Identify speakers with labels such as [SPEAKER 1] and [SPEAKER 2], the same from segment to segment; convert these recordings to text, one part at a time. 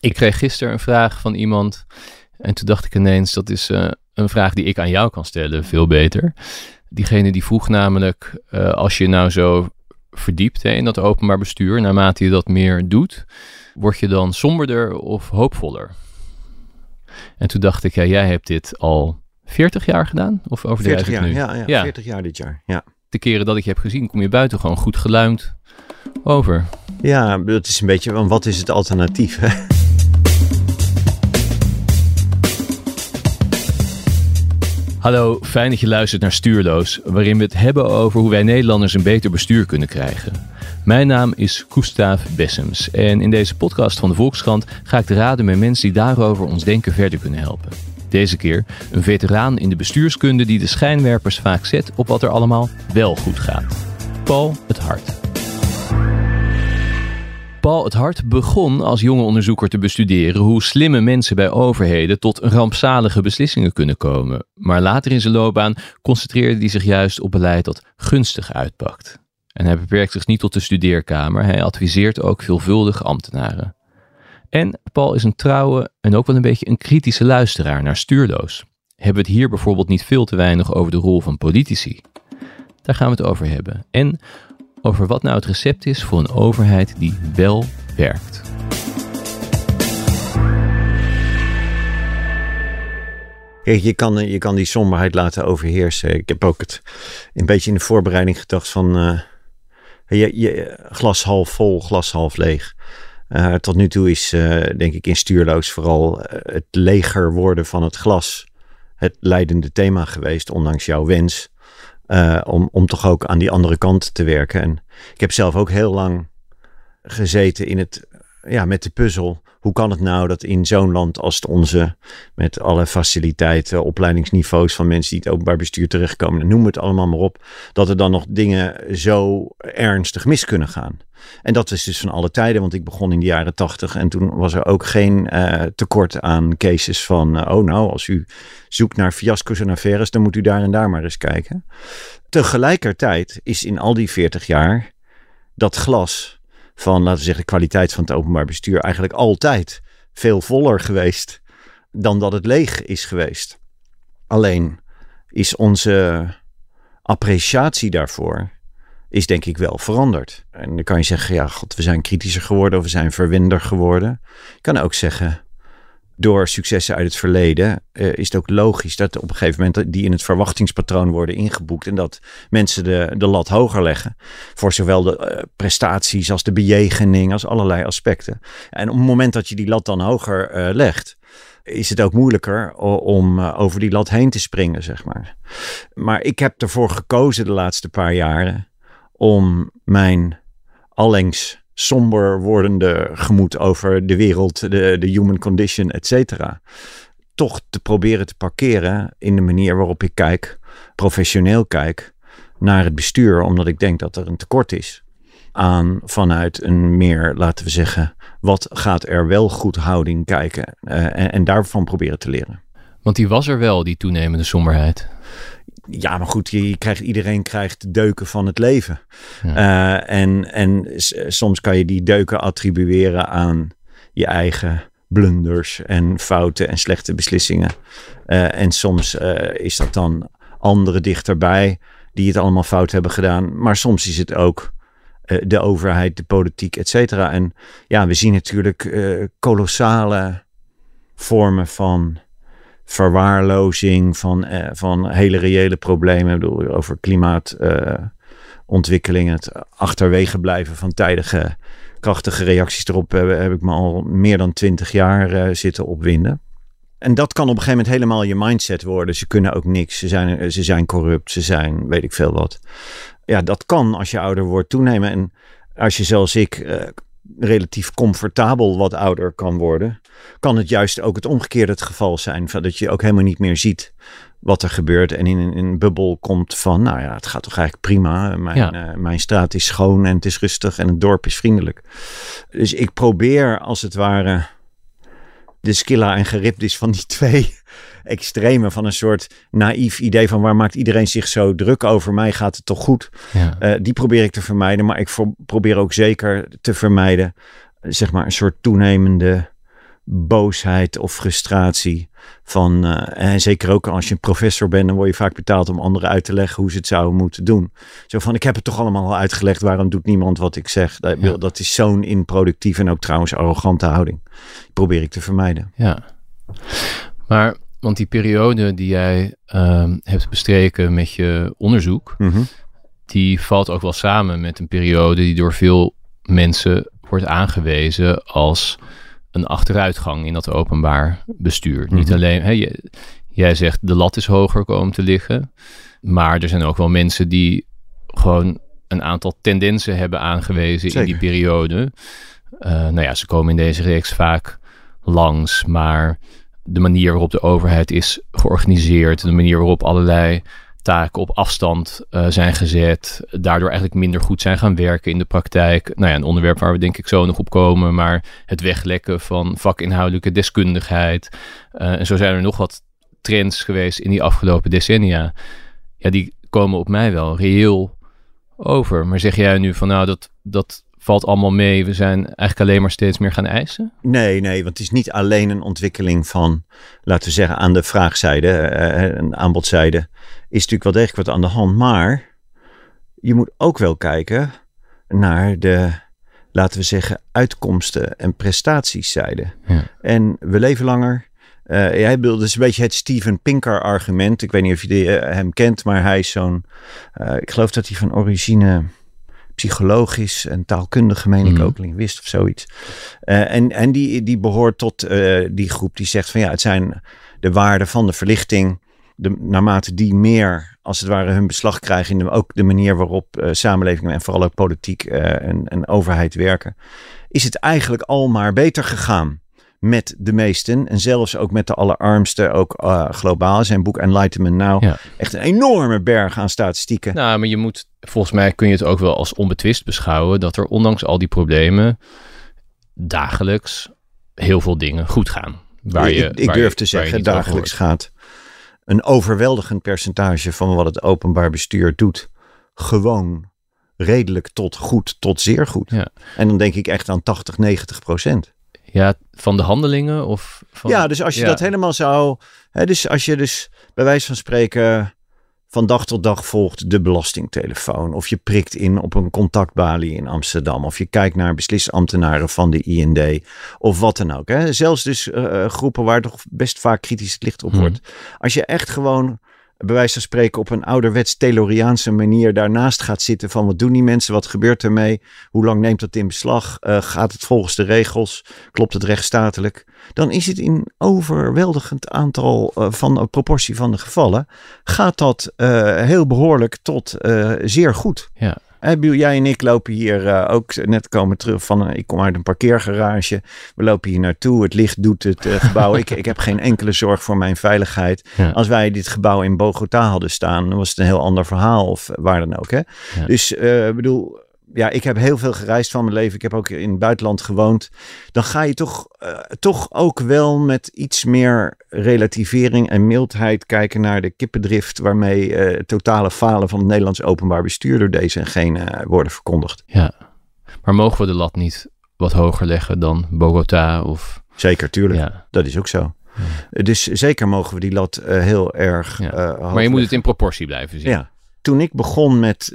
[SPEAKER 1] Ik kreeg gisteren een vraag van iemand. En toen dacht ik ineens, dat is uh, een vraag die ik aan jou kan stellen, veel beter. Diegene die vroeg namelijk, uh, als je nou zo verdiept hè, in dat openbaar bestuur, naarmate je dat meer doet, word je dan somberder of hoopvoller? En toen dacht ik, ja, jij hebt dit al 40 jaar gedaan? Of over
[SPEAKER 2] 40
[SPEAKER 1] jaar,
[SPEAKER 2] nu? Ja, ja, ja, 40 jaar dit jaar, ja.
[SPEAKER 1] De keren dat ik je heb gezien, kom je buiten gewoon goed geluimd over.
[SPEAKER 2] Ja, dat is een beetje, want wat is het alternatief? Hè?
[SPEAKER 1] Hallo, fijn dat je luistert naar Stuurloos, waarin we het hebben over hoe wij Nederlanders een beter bestuur kunnen krijgen. Mijn naam is Gustav Bessems en in deze podcast van de Volkskrant ga ik te raden met mensen die daarover ons denken verder kunnen helpen. Deze keer een veteraan in de bestuurskunde die de schijnwerpers vaak zet op wat er allemaal wel goed gaat. Paul het Hart. Paul het Hart begon als jonge onderzoeker te bestuderen hoe slimme mensen bij overheden tot rampzalige beslissingen kunnen komen. Maar later in zijn loopbaan concentreerde hij zich juist op beleid dat gunstig uitpakt. En hij beperkt zich niet tot de studeerkamer, hij adviseert ook veelvuldig ambtenaren. En Paul is een trouwe en ook wel een beetje een kritische luisteraar naar stuurloos. Hebben we het hier bijvoorbeeld niet veel te weinig over de rol van politici? Daar gaan we het over hebben. En over wat nou het recept is voor een overheid die wel werkt.
[SPEAKER 2] Je kan, je kan die somberheid laten overheersen. Ik heb ook het een beetje in de voorbereiding gedacht van uh, je, glas half vol, glas half leeg. Uh, tot nu toe is, uh, denk ik, in stuurloos vooral het leger worden van het glas het leidende thema geweest, ondanks jouw wens. Uh, om, om toch ook aan die andere kant te werken. En ik heb zelf ook heel lang gezeten in het, ja, met de puzzel. Hoe kan het nou dat in zo'n land als het onze, met alle faciliteiten, opleidingsniveaus van mensen die het openbaar bestuur terechtkomen, noem het allemaal maar op, dat er dan nog dingen zo ernstig mis kunnen gaan. En dat is dus van alle tijden, want ik begon in de jaren tachtig en toen was er ook geen uh, tekort aan cases van, uh, oh nou, als u zoekt naar fiasco's en affaires, dan moet u daar en daar maar eens kijken. Tegelijkertijd is in al die veertig jaar dat glas van, laten we zeggen, de kwaliteit van het openbaar bestuur eigenlijk altijd veel voller geweest dan dat het leeg is geweest. Alleen is onze appreciatie daarvoor is denk ik wel veranderd. En dan kan je zeggen, ja, god, we zijn kritischer geworden of we zijn verwinder geworden. Je kan ook zeggen, door successen uit het verleden uh, is het ook logisch dat op een gegeven moment die in het verwachtingspatroon worden ingeboekt en dat mensen de, de lat hoger leggen voor zowel de uh, prestaties als de bejegening als allerlei aspecten. En op het moment dat je die lat dan hoger uh, legt, is het ook moeilijker om over die lat heen te springen, zeg maar. Maar ik heb ervoor gekozen de laatste paar jaren om mijn allengs somber wordende gemoed over de wereld, de, de human condition, et cetera, toch te proberen te parkeren in de manier waarop ik kijk, professioneel kijk, naar het bestuur, omdat ik denk dat er een tekort is aan vanuit een meer, laten we zeggen, wat gaat er wel goed houding kijken en, en daarvan proberen te leren.
[SPEAKER 1] Want die was er wel, die toenemende somberheid
[SPEAKER 2] ja, maar goed, je, krijgt, iedereen krijgt deuken van het leven. Uh, en en soms kan je die deuken attribueren aan je eigen blunders en fouten en slechte beslissingen. Uh, en soms uh, is dat dan anderen dichterbij die het allemaal fout hebben gedaan. Maar soms is het ook de overheid, de politiek, et cetera. En ja, we zien natuurlijk kolossale vormen van verwaarlozing van, eh, van hele reële problemen. Ik bedoel, over klimaatontwikkeling, uh, het achterwege blijven van tijdige krachtige reacties erop heb, heb ik me al meer dan twintig jaar zitten opwinden. En dat kan op een gegeven moment helemaal je mindset worden. Ze kunnen ook niks. Ze zijn, ze zijn corrupt. Ze zijn weet ik veel wat. Ja, dat kan als je ouder wordt toenemen. En als je zoals ik relatief comfortabel wat ouder kan worden, kan het juist ook het omgekeerde het geval zijn. Van dat je ook helemaal niet meer ziet wat er gebeurt en in, in een bubbel komt van, nou ja, het gaat toch eigenlijk prima. Mijn, ja. uh, mijn straat is schoon en het is rustig en het dorp is vriendelijk. Dus ik probeer als het ware de skilla en geribdis van die twee extreme van een soort naïef idee van waar maakt iedereen zich zo druk over mij gaat het toch goed. Ja. Uh, die probeer ik te vermijden, maar ik probeer ook zeker te vermijden zeg maar een soort toenemende boosheid of frustratie. Van, eh, en zeker ook als je een professor bent, dan word je vaak betaald om anderen uit te leggen hoe ze het zouden moeten doen. Zo van, ik heb het toch allemaal al uitgelegd, waarom doet niemand wat ik zeg? Dat,
[SPEAKER 1] Ja.
[SPEAKER 2] dat is zo'n improductieve en ook trouwens arrogante houding. Die probeer ik te vermijden.
[SPEAKER 1] Ja. Maar, want die periode die jij ehm, hebt bestreken met je onderzoek,
[SPEAKER 2] Mhm.
[SPEAKER 1] die valt ook wel samen met een periode die door veel mensen wordt aangewezen als een achteruitgang in dat openbaar bestuur. Niet
[SPEAKER 2] Mhm.
[SPEAKER 1] alleen, hè, je- jij zegt de lat is hoger komen te liggen, maar er zijn ook wel mensen die gewoon een aantal tendensen hebben aangewezen in die periode. Eh, nou ja, ze komen in deze reeks vaak langs, maar de manier waarop de overheid is georganiseerd, de manier waarop allerlei taken op afstand eh, zijn gezet, daardoor eigenlijk minder goed zijn gaan werken in de praktijk. Nou ja, een onderwerp waar we denk ik zo nog op komen, maar het weglekken van vakinhoudelijke deskundigheid. Eh, en zo zijn er nog wat trends geweest in die afgelopen decennia. Ja, die komen op mij wel reëel over. Maar zeg jij nu van nou, dat, dat valt allemaal mee. We zijn eigenlijk alleen maar steeds meer gaan eisen?
[SPEAKER 2] Nee, nee, want het is niet alleen een ontwikkeling van, laten we zeggen, aan de vraagzijde, eh, een aanbodzijde, is natuurlijk wel degelijk wat aan de hand. Maar je moet ook wel kijken naar de, laten we zeggen, uitkomsten en prestatieszijde.
[SPEAKER 1] Ja.
[SPEAKER 2] En we leven langer. Eh jij bedoelt, dus een beetje het Steven Pinker argument. Ik weet niet of je die, eh, hem kent, maar hij is zo'n, eh, ik geloof dat hij van origine psychologisch en taalkundige, meen ik
[SPEAKER 1] Mhm.
[SPEAKER 2] ook, linguist of zoiets. Eh, en en die, die behoort tot eh, die groep die zegt van ja, het zijn de waarden van de verlichting. De, naarmate die meer, als het ware, hun beslag krijgen in de, ook de manier waarop eh, samenleving en vooral ook politiek en, en overheid werken, is het eigenlijk al maar beter gegaan met de meesten en zelfs ook met de allerarmsten, ook eh, globaal. Zijn boek Enlightenment Now,
[SPEAKER 1] Ja.
[SPEAKER 2] echt een enorme berg aan statistieken.
[SPEAKER 1] Nou, maar je moet, volgens mij kun je het ook wel als onbetwist beschouwen dat er ondanks al die problemen dagelijks heel veel dingen goed gaan. Waar je,
[SPEAKER 2] ik, ik
[SPEAKER 1] waar
[SPEAKER 2] durf
[SPEAKER 1] je-
[SPEAKER 2] te zeggen, dagelijks gaat een overweldigend percentage van wat het openbaar bestuur doet, gewoon redelijk tot goed, tot zeer goed.
[SPEAKER 1] Ja.
[SPEAKER 2] En dan denk ik echt aan 80, 90 procent.
[SPEAKER 1] Ja, van de handelingen of van...
[SPEAKER 2] Ja, dus als je
[SPEAKER 1] ja.
[SPEAKER 2] dat helemaal zou. Hè, dus als je dus bij wijze van spreken van dag tot dag volgt de belastingtelefoon. Of je prikt in op een contactbalie in Amsterdam. Of je kijkt naar beslisambtenaren van de IND. Of wat dan ook. Hè. Zelfs dus eh, eh, groepen waar toch best vaak kritisch het licht op
[SPEAKER 1] Mhm.
[SPEAKER 2] wordt. Als je echt gewoon bij wijze van spreken op een ouderwets Tayloriaanse manier daarnaast gaat zitten van wat doen die mensen, wat gebeurt ermee, hoe lang neemt dat in beslag, Eh, gaat het volgens de regels, klopt het rechtsstatelijk, dan is het in overweldigend aantal eh, van een proportie van de gevallen, gaat dat eh, heel behoorlijk tot zeer goed.
[SPEAKER 1] Ja.
[SPEAKER 2] Biel, jij en ik lopen hier eh, ook net komen terug van, ik kom uit een parkeergarage. We lopen hier naartoe, het licht doet het eh, gebouw. ik, ik heb geen enkele zorg voor mijn veiligheid.
[SPEAKER 1] Ja.
[SPEAKER 2] Als wij dit gebouw in Bogota hadden staan, dan was het een heel ander verhaal of waar dan ook. Hè?
[SPEAKER 1] Ja.
[SPEAKER 2] Dus eh, ik bedoel, ja, ik heb heel veel gereisd van mijn leven. Ik heb ook in het buitenland gewoond. Dan ga je toch, eh, toch ook wel met iets meer relativering en mildheid kijken naar de kippendrift waarmee eh, totale falen van het Nederlands openbaar bestuur door deze en gene eh, worden verkondigd.
[SPEAKER 1] ja. Maar mogen we de lat niet wat hoger leggen dan Bogota of...
[SPEAKER 2] Zeker, tuurlijk.
[SPEAKER 1] Ja.
[SPEAKER 2] Dat is ook zo. Dus zeker mogen we die lat heel erg.
[SPEAKER 1] Ja. Maar je moet het in proportie blijven zien.
[SPEAKER 2] Ja. Toen ik begon met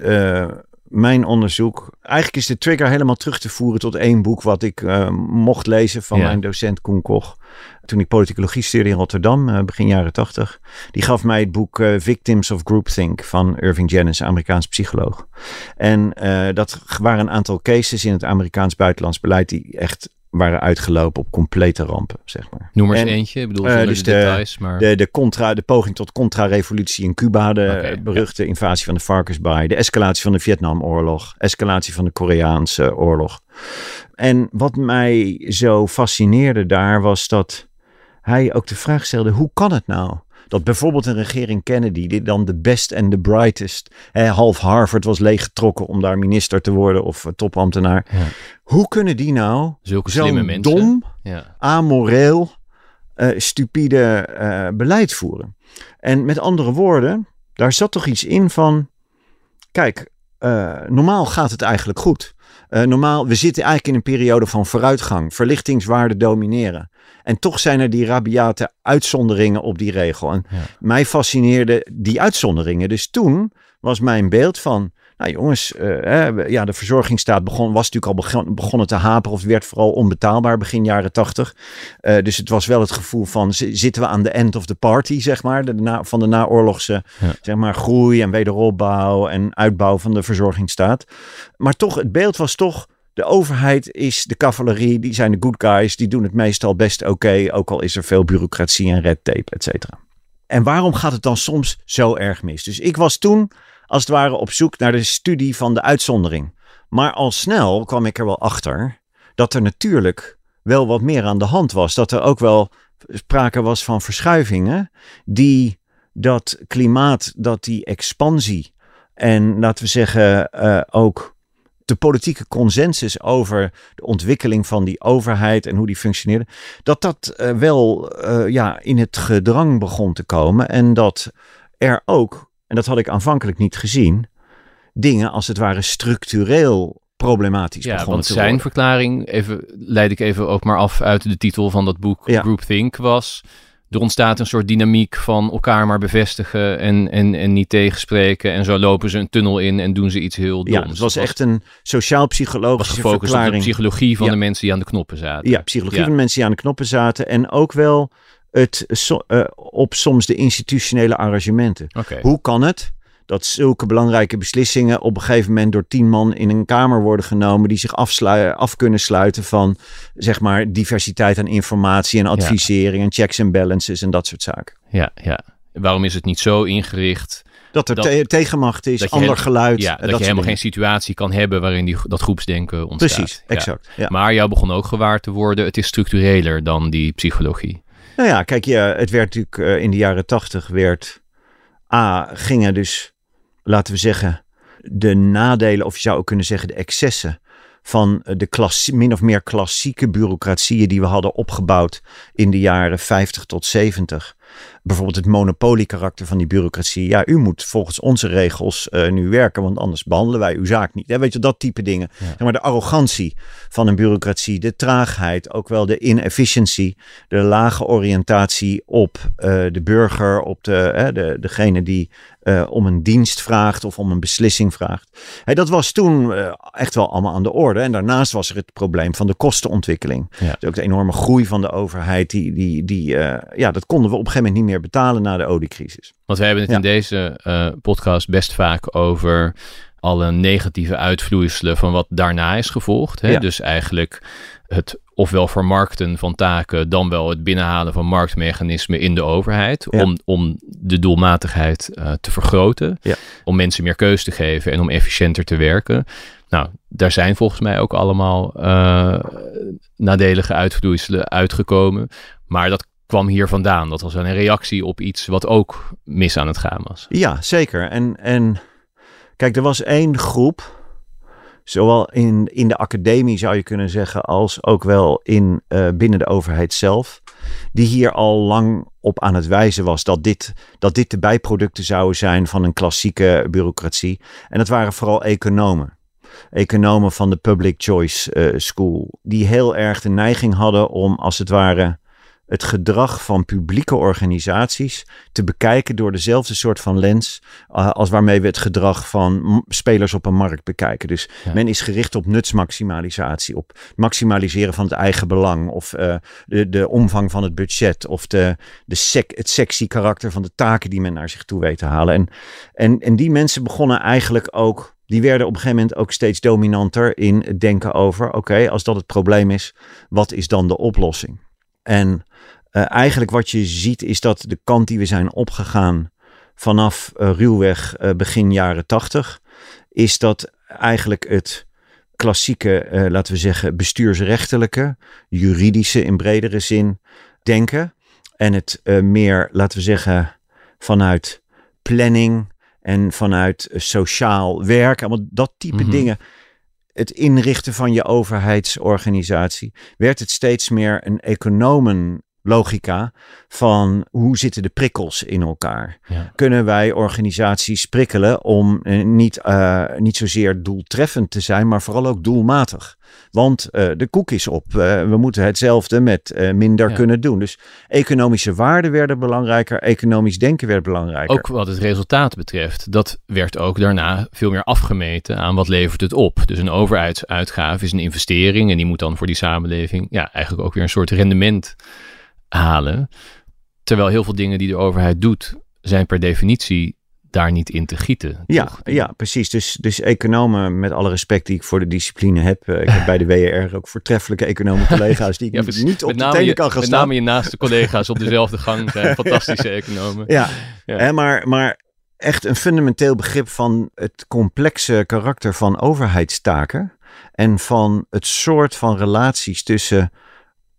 [SPEAKER 2] mijn onderzoek. Eigenlijk is de trigger helemaal terug te voeren tot één boek. wat ik eh, mocht lezen van
[SPEAKER 1] Ja.
[SPEAKER 2] mijn docent Koen Koch. Toen ik politicologie studeerde in Rotterdam, eh, begin jaren tachtig. Die gaf mij het boek eh, Victims of Groupthink van Irving Janis, Amerikaans psycholoog. En dat waren een aantal cases in het Amerikaans buitenlands beleid. die echt waren uitgelopen op complete rampen, zeg maar.
[SPEAKER 1] Noem er eens
[SPEAKER 2] En,
[SPEAKER 1] eentje. Ik bedoel,
[SPEAKER 2] eh, dus
[SPEAKER 1] de
[SPEAKER 2] de-
[SPEAKER 1] details, maar...
[SPEAKER 2] De, de, contra, de poging tot contra-revolutie in Cuba, de beruchte invasie van de varkensbaai, de escalatie van de Vietnamoorlog, escalatie van de Koreaanse oorlog. En wat mij zo fascineerde daar was dat hij ook de vraag stelde: hoe kan het nou? Dat bijvoorbeeld een regering Kennedy, die dan de best en de brightest, hè, half Harvard was leeggetrokken om daar minister te worden of eh, topambtenaar.
[SPEAKER 1] Ja.
[SPEAKER 2] Hoe kunnen die nou
[SPEAKER 1] Zulke slimme mensen.
[SPEAKER 2] dom,
[SPEAKER 1] Ja.
[SPEAKER 2] amoreel, eh, stupide eh, beleid voeren. En met andere woorden, daar zat toch iets in van, kijk, normaal gaat het eigenlijk goed. Uh, normaal, we zitten eigenlijk in een periode van vooruitgang. Verlichtingswaarden domineren. En toch zijn er die rabiate uitzonderingen op die regel. En mij fascineerde die uitzonderingen. Dus toen was mijn beeld van nou jongens, uh, ja, de verzorgingsstaat begon, was natuurlijk al begon, begonnen te haperen. Of werd vooral onbetaalbaar begin jaren tachtig. Uh, dus het was wel het gevoel van, zitten we aan de end of the party, zeg maar. De, na, van de naoorlogse zeg maar, groei en wederopbouw en uitbouw van de verzorgingsstaat. Maar toch, het beeld was toch... De overheid is de cavalerie, die zijn de good guys, die doen het meestal best oké, ook al is er veel bureaucratie en red tape, et cetera. En waarom gaat het dan soms zo erg mis? Dus ik was toen als het ware op zoek naar de studie van de uitzondering. Maar al snel kwam ik er wel achter dat er natuurlijk wel wat meer aan de hand was. Dat er ook wel sprake was van verschuivingen die dat klimaat, dat die expansie en laten we zeggen uh, ook de politieke consensus over de ontwikkeling van die overheid en hoe die functioneerde, dat dat uh, wel uh, ja, in het gedrang begon te komen en dat er ook en dat had ik aanvankelijk niet gezien, dingen als het ware structureel problematisch
[SPEAKER 1] ja,
[SPEAKER 2] begonnen
[SPEAKER 1] te zijn verklaring, even, leid ik even ook maar af uit de titel van dat boek, ja. Groupthink, was... Er ontstaat een soort dynamiek van elkaar maar bevestigen en, en, en niet tegenspreken. En zo lopen ze een tunnel in en doen ze iets heel doms.
[SPEAKER 2] Ja, het was echt een sociaal-psychologische verklaring. op
[SPEAKER 1] de psychologie van de mensen die aan de knoppen zaten.
[SPEAKER 2] Ja, psychologie van de mensen die aan de knoppen zaten. En ook wel het uh, op soms de institutionele arrangementen. Hoe kan het dat zulke belangrijke beslissingen op een gegeven moment door tien man in een kamer worden genomen die zich af kunnen sluiten van zeg maar diversiteit aan informatie en advisering en checks en balances en dat soort zaken.
[SPEAKER 1] Ja, ja. Waarom is het niet zo ingericht?
[SPEAKER 2] Dat er tegenmacht is, ander geluid.
[SPEAKER 1] Ja, dat, je helemaal geen situatie kan hebben waarin die, dat groepsdenken ontstaat.
[SPEAKER 2] Precies, exact. Ja.
[SPEAKER 1] Maar jou begon ook gewaar te worden, het is structureler dan die psychologie.
[SPEAKER 2] Nou ja, kijk, ja, het werd natuurlijk uh, in de jaren tachtig werd A, gingen dus, laten we zeggen, de nadelen, of je zou ook kunnen zeggen de excessen van de klas, min of meer klassieke bureaucratieën die we hadden opgebouwd in de jaren 50 tot 70 bijvoorbeeld het monopoliekarakter van die bureaucratie. Ja, u moet volgens onze regels uh, nu werken, want anders behandelen wij uw zaak niet. Weet je, dat type dingen. Ja. maar de arrogantie van een bureaucratie, de traagheid, ook wel de inefficiency, de lage oriëntatie op uh, de burger, op de, de, degene die uh, om een dienst vraagt of om een beslissing vraagt. Hey, dat was toen echt wel allemaal aan de orde. En daarnaast was er het probleem van de kostenontwikkeling. Ja. Dus ook de enorme groei van de overheid, die, die, die, ja, dat konden we op een gegeven moment niet meer betalen na de oliecrisis.
[SPEAKER 1] Want we hebben het in deze podcast best vaak over alle negatieve uitvloeiselen van wat daarna is gevolgd. Hè? Ja. Dus eigenlijk het ofwel vermarkten van taken, dan wel het binnenhalen van marktmechanismen in de overheid. Ja. Om, om de doelmatigheid uh, te vergroten. Ja. Om mensen meer keus te geven en om efficiënter te werken. Nou, daar zijn volgens mij ook allemaal uh, nadelige uitvloeiselen uitgekomen. Maar dat kwam hier vandaan. Dat was een reactie op iets wat ook mis aan het gaan was.
[SPEAKER 2] Ja, zeker. En, en kijk, er was één groep, zowel in, in de academie zou je kunnen zeggen, als ook wel in, uh, binnen de overheid zelf, die hier al lang op aan het wijzen was dat dit, dat dit de bijproducten zouden zijn van een klassieke bureaucratie. En dat waren vooral economen economen van de Public Choice uh, School, die heel erg de neiging hadden om als het ware het gedrag van publieke organisaties te bekijken door dezelfde soort van lens uh, als waarmee we het gedrag van spelers op een markt bekijken. Dus men is gericht op nutsmaximalisatie, op maximaliseren van het eigen belang of uh, de, de omvang van het budget of de, de sec, het sexy karakter van de taken die men naar zich toe weet te halen. En, en, en die mensen begonnen eigenlijk ook die werden op een gegeven moment ook steeds dominanter in het denken over: oké, als dat het probleem is, wat is dan de oplossing? En uh, eigenlijk wat je ziet is dat de kant die we zijn opgegaan vanaf uh, ruwweg uh, begin jaren tachtig, is dat eigenlijk het klassieke, laten we zeggen, bestuursrechtelijke, juridische in bredere zin denken. En het meer, laten we zeggen, vanuit planning en vanuit sociaal werk, allemaal dat type mm -hmm. dingen het inrichten van je overheidsorganisatie, werd het steeds meer een economen logica van hoe zitten de prikkels in elkaar.
[SPEAKER 1] Ja.
[SPEAKER 2] Kunnen wij organisaties prikkelen om eh, niet, eh, niet zozeer doeltreffend te zijn, maar vooral ook doelmatig. Want eh, de koek is op. We moeten hetzelfde met minder
[SPEAKER 1] Ja.
[SPEAKER 2] kunnen doen. Dus economische waarden werden belangrijker, economisch denken werd belangrijker.
[SPEAKER 1] Ook wat het resultaat betreft, dat werd ook daarna veel meer afgemeten aan wat levert het op. Dus een overheidsuitgave is een investering en die moet dan voor die samenleving ja, eigenlijk ook weer een soort rendement halen. Terwijl heel veel dingen die de overheid doet, zijn per definitie daar niet in te gieten.
[SPEAKER 2] Ja,
[SPEAKER 1] toch?
[SPEAKER 2] ja, precies. Dus, dus economen, met alle respect die ik voor de discipline heb. eh, ik heb bij de WR ook voortreffelijke economen collega's die ik
[SPEAKER 1] Ja,
[SPEAKER 2] niet op de tenen kan gaan
[SPEAKER 1] met
[SPEAKER 2] staan.
[SPEAKER 1] name je naaste collega's op dezelfde gang zijn fantastische economen.
[SPEAKER 2] Ja,
[SPEAKER 1] Ja.
[SPEAKER 2] Hè, maar, maar echt een fundamenteel begrip van het complexe karakter van overheidstaken. En van het soort van relaties tussen,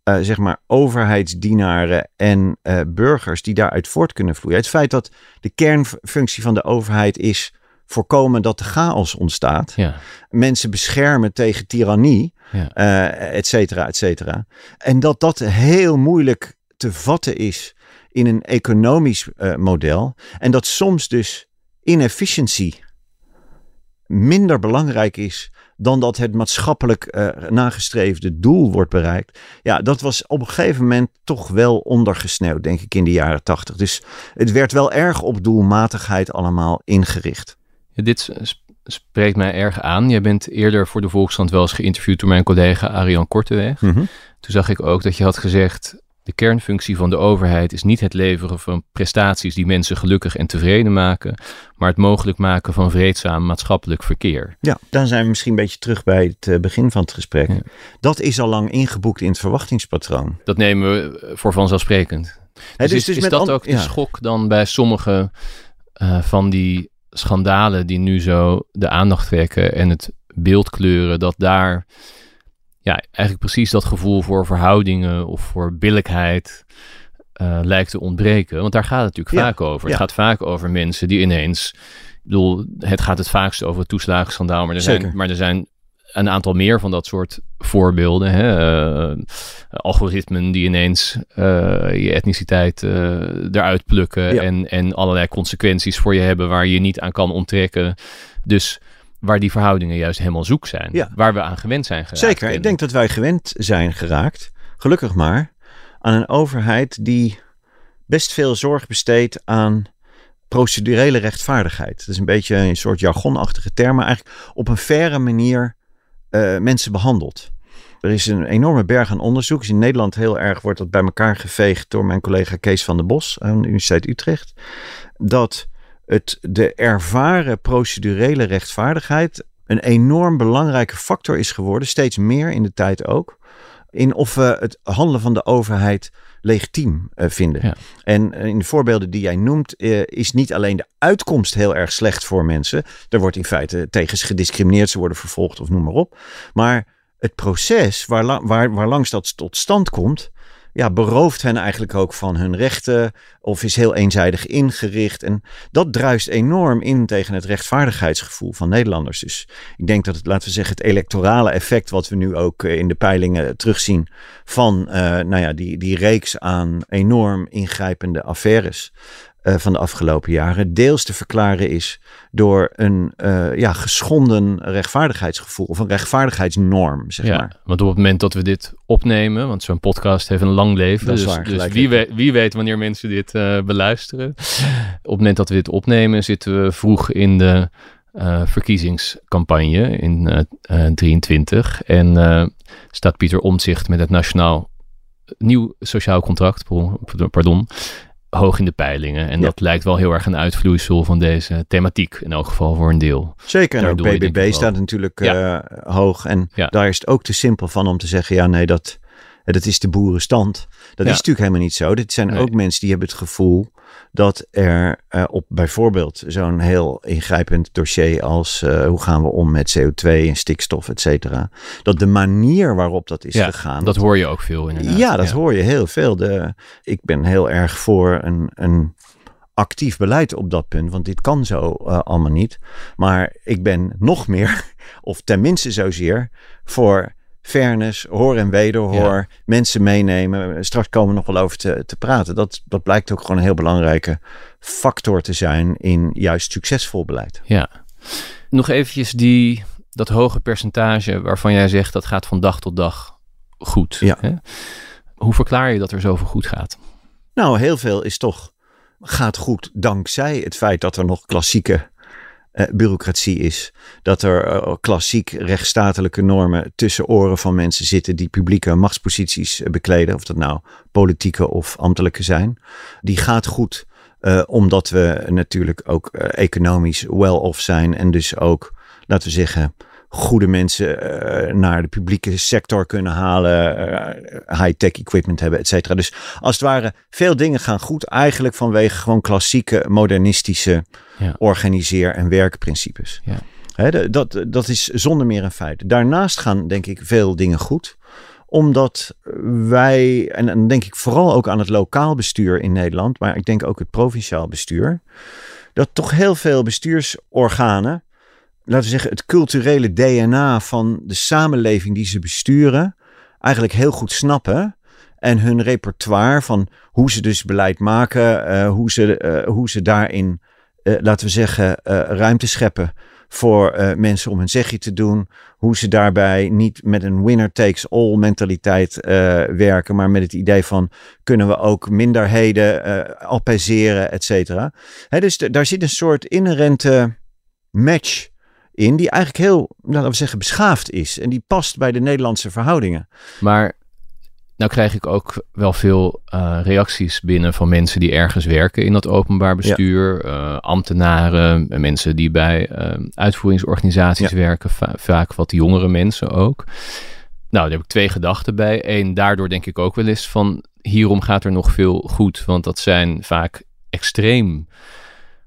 [SPEAKER 2] eh, zeg maar, overheidsdienaren en eh, burgers die daaruit voort kunnen vloeien. Het feit dat de kernfunctie van de overheid is voorkomen dat de chaos ontstaat.
[SPEAKER 1] Ja,
[SPEAKER 2] Mensen beschermen tegen tirannie
[SPEAKER 1] ja.
[SPEAKER 2] eh et cetera, et cetera. En dat dat heel moeilijk te vatten is in een economisch model. En dat soms dus inefficiency minder belangrijk is dan dat het maatschappelijk eh, nagestreefde doel wordt bereikt. Ja, dat was op een gegeven moment toch wel ondergesneeuwd, denk ik, in de jaren tachtig. Dus het werd wel erg op doelmatigheid allemaal ingericht.
[SPEAKER 1] Ja, dit spreekt mij erg aan. Jij bent eerder voor de Volkskrant wel eens geïnterviewd door mijn collega Arian Korteweg. Toen zag ik ook dat je had gezegd... de kernfunctie van de overheid is niet het leveren van prestaties... die mensen gelukkig en tevreden maken... maar het mogelijk maken van vreedzaam maatschappelijk verkeer.
[SPEAKER 2] Ja, dan zijn we misschien een beetje terug bij het eh, begin van het gesprek.
[SPEAKER 1] Ja.
[SPEAKER 2] Dat is al lang ingeboekt in het verwachtingspatroon.
[SPEAKER 1] Dat nemen we eh, voor vanzelfsprekend.
[SPEAKER 2] Hè,
[SPEAKER 1] Dus, is, is dat ook de
[SPEAKER 2] ja.
[SPEAKER 1] schok dan bij sommige eh, van die schandalen die nu zo de aandacht trekken en het beeld kleuren, dat daar ja, eigenlijk precies dat gevoel voor verhoudingen of voor billijkheid eh, lijkt te ontbreken. Want daar gaat het natuurlijk
[SPEAKER 2] Ja,
[SPEAKER 1] vaak over.
[SPEAKER 2] ja.
[SPEAKER 1] Het gaat vaak over mensen die ineens, ik bedoel, het gaat het vaakst over het toeslagenschandaal, maar er, zijn,
[SPEAKER 2] Zeker.
[SPEAKER 1] maar er zijn een aantal meer van dat soort voorbeelden. Hè? Eh, algoritmen die ineens eh, je etniciteit eruit plukken
[SPEAKER 2] Ja.
[SPEAKER 1] en, en allerlei consequenties voor je hebben waar je je niet aan kan onttrekken. Dus waar die verhoudingen juist helemaal zoek zijn.
[SPEAKER 2] Ja.
[SPEAKER 1] Waar we aan gewend zijn geraakt.
[SPEAKER 2] Zeker,
[SPEAKER 1] En-
[SPEAKER 2] ik denk dat wij gewend zijn geraakt, gelukkig maar, aan een overheid die best veel zorg besteedt aan procedurele rechtvaardigheid. Dat is een beetje een soort jargonachtige term, maar eigenlijk op een faire manier eh, mensen behandelt. Er is een enorme berg aan onderzoek. Dus in Nederland heel erg wordt dat bij elkaar geveegd door mijn collega Kees van der Bos aan de Universiteit Utrecht. Dat het, de ervaren procedurele rechtvaardigheid een enorm belangrijke factor is geworden, steeds meer in de tijd ook, in of we het handelen van de overheid legitiem eh, vinden.
[SPEAKER 1] Ja.
[SPEAKER 2] En eh, in de voorbeelden die jij noemt, eh, is niet alleen de uitkomst heel erg slecht voor mensen. Er wordt in feite tegen ze gediscrimineerd, ze worden vervolgd of noem maar op. Maar het proces waar, waar, waar langs dat tot stand komt, ja, berooft hen eigenlijk ook van hun rechten of is heel eenzijdig ingericht. En dat druist enorm in tegen het rechtvaardigheidsgevoel van Nederlanders. Dus ik denk dat het, laten we zeggen, het electorale effect wat we nu ook eh, in de peilingen terugzien van eh, nou ja, die, die reeks aan enorm ingrijpende affaires eh, van de afgelopen jaren deels te verklaren is door een eh, ja, geschonden rechtvaardigheidsgevoel of een rechtvaardigheidsnorm, zeg
[SPEAKER 1] ja,
[SPEAKER 2] maar.
[SPEAKER 1] want op het moment dat we dit opnemen, want zo'n podcast heeft een lang leven,
[SPEAKER 2] Dat
[SPEAKER 1] dus,
[SPEAKER 2] waar,
[SPEAKER 1] dus wie, wie weet wanneer mensen dit eh, beluisteren. Op het moment dat we dit opnemen, zitten we vroeg in de verkiezingscampagne in eh, eh, 23 en staat Pieter Omtzigt met het Nationaal Nieuw Sociaal Contract, pardon, hoog in de peilingen. En
[SPEAKER 2] Ja.
[SPEAKER 1] dat lijkt wel heel erg een uitvloeisel van deze thematiek, in elk geval voor een deel.
[SPEAKER 2] Zeker, en ook BBB staat natuurlijk
[SPEAKER 1] Ja.
[SPEAKER 2] eh, hoog. En
[SPEAKER 1] Ja.
[SPEAKER 2] daar is het ook te simpel van om te zeggen, ja nee, dat, eh, dat is de boerenstand. Dat is natuurlijk helemaal niet zo. Dit zijn
[SPEAKER 1] Nee.
[SPEAKER 2] ook mensen die hebben het gevoel dat er eh, op bijvoorbeeld zo'n heel ingrijpend dossier als eh, hoe gaan we om met CO2 en stikstof, et cetera. Dat de manier waarop dat is
[SPEAKER 1] Ja,
[SPEAKER 2] gegaan.
[SPEAKER 1] Dat hoor je ook veel inderdaad.
[SPEAKER 2] Ja, dat hoor je heel veel. De, ik ben heel erg voor een, een actief beleid op dat punt, want dit kan zo eh, allemaal niet. Maar ik ben nog meer, of tenminste zozeer, voor fairness, hoor en wederhoor, mensen meenemen. Straks komen we nog wel over te, te praten. Dat, dat blijkt ook gewoon een heel belangrijke factor te zijn in juist succesvol beleid.
[SPEAKER 1] Ja. Nog eventjes die, dat hoge percentage waarvan jij zegt dat gaat van dag tot dag goed.
[SPEAKER 2] Ja.
[SPEAKER 1] Hè? Hoe verklaar je dat er zoveel goed gaat?
[SPEAKER 2] Nou, heel veel is toch gaat goed dankzij het feit dat er nog klassieke uh, bureaucratie is. Dat er uh, klassiek rechtsstatelijke normen tussen oren van mensen zitten die publieke machtsposities uh, bekleden. Of dat nou politieke of ambtelijke zijn. Die gaat goed omdat we natuurlijk ook economisch well-off zijn. En dus ook, laten we zeggen, goede mensen uh, naar de publieke sector kunnen halen, uh, high-tech equipment hebben, et cetera. Dus als het ware, veel dingen gaan goed eigenlijk vanwege gewoon klassieke modernistische ja. organiseer- en werkprincipes.
[SPEAKER 1] Ja.
[SPEAKER 2] He, dat, dat is zonder meer een feit. Daarnaast gaan denk ik veel dingen goed omdat wij, en dan denk ik vooral ook aan het lokaal bestuur in Nederland, maar ik denk ook het provinciaal bestuur, dat toch heel veel bestuursorganen laten we zeggen, het culturele DNA van de samenleving die ze besturen, eigenlijk heel goed snappen. En hun repertoire van hoe ze dus beleid maken, uh, hoe, ze, uh, hoe ze daarin, uh, laten we zeggen, ruimte scheppen voor mensen om hun zegje te doen. Hoe ze daarbij niet met een winner takes all mentaliteit werken, maar met het idee van kunnen we ook minderheden appeseren, et cetera. Dus daar zit een soort inherente match in die eigenlijk heel, laten we zeggen, beschaafd is. En die past bij de Nederlandse verhoudingen.
[SPEAKER 1] Maar nou krijg ik ook wel veel uh, reacties binnen van mensen die ergens werken in dat openbaar bestuur. Ja. Uh, ambtenaren, mensen die bij uh, uitvoeringsorganisaties ja. werken, va vaak wat jongere mensen ook. Nou, daar heb ik twee gedachten bij. Eén, daardoor denk ik ook wel eens van hierom gaat er nog veel goed. Want dat zijn vaak extreem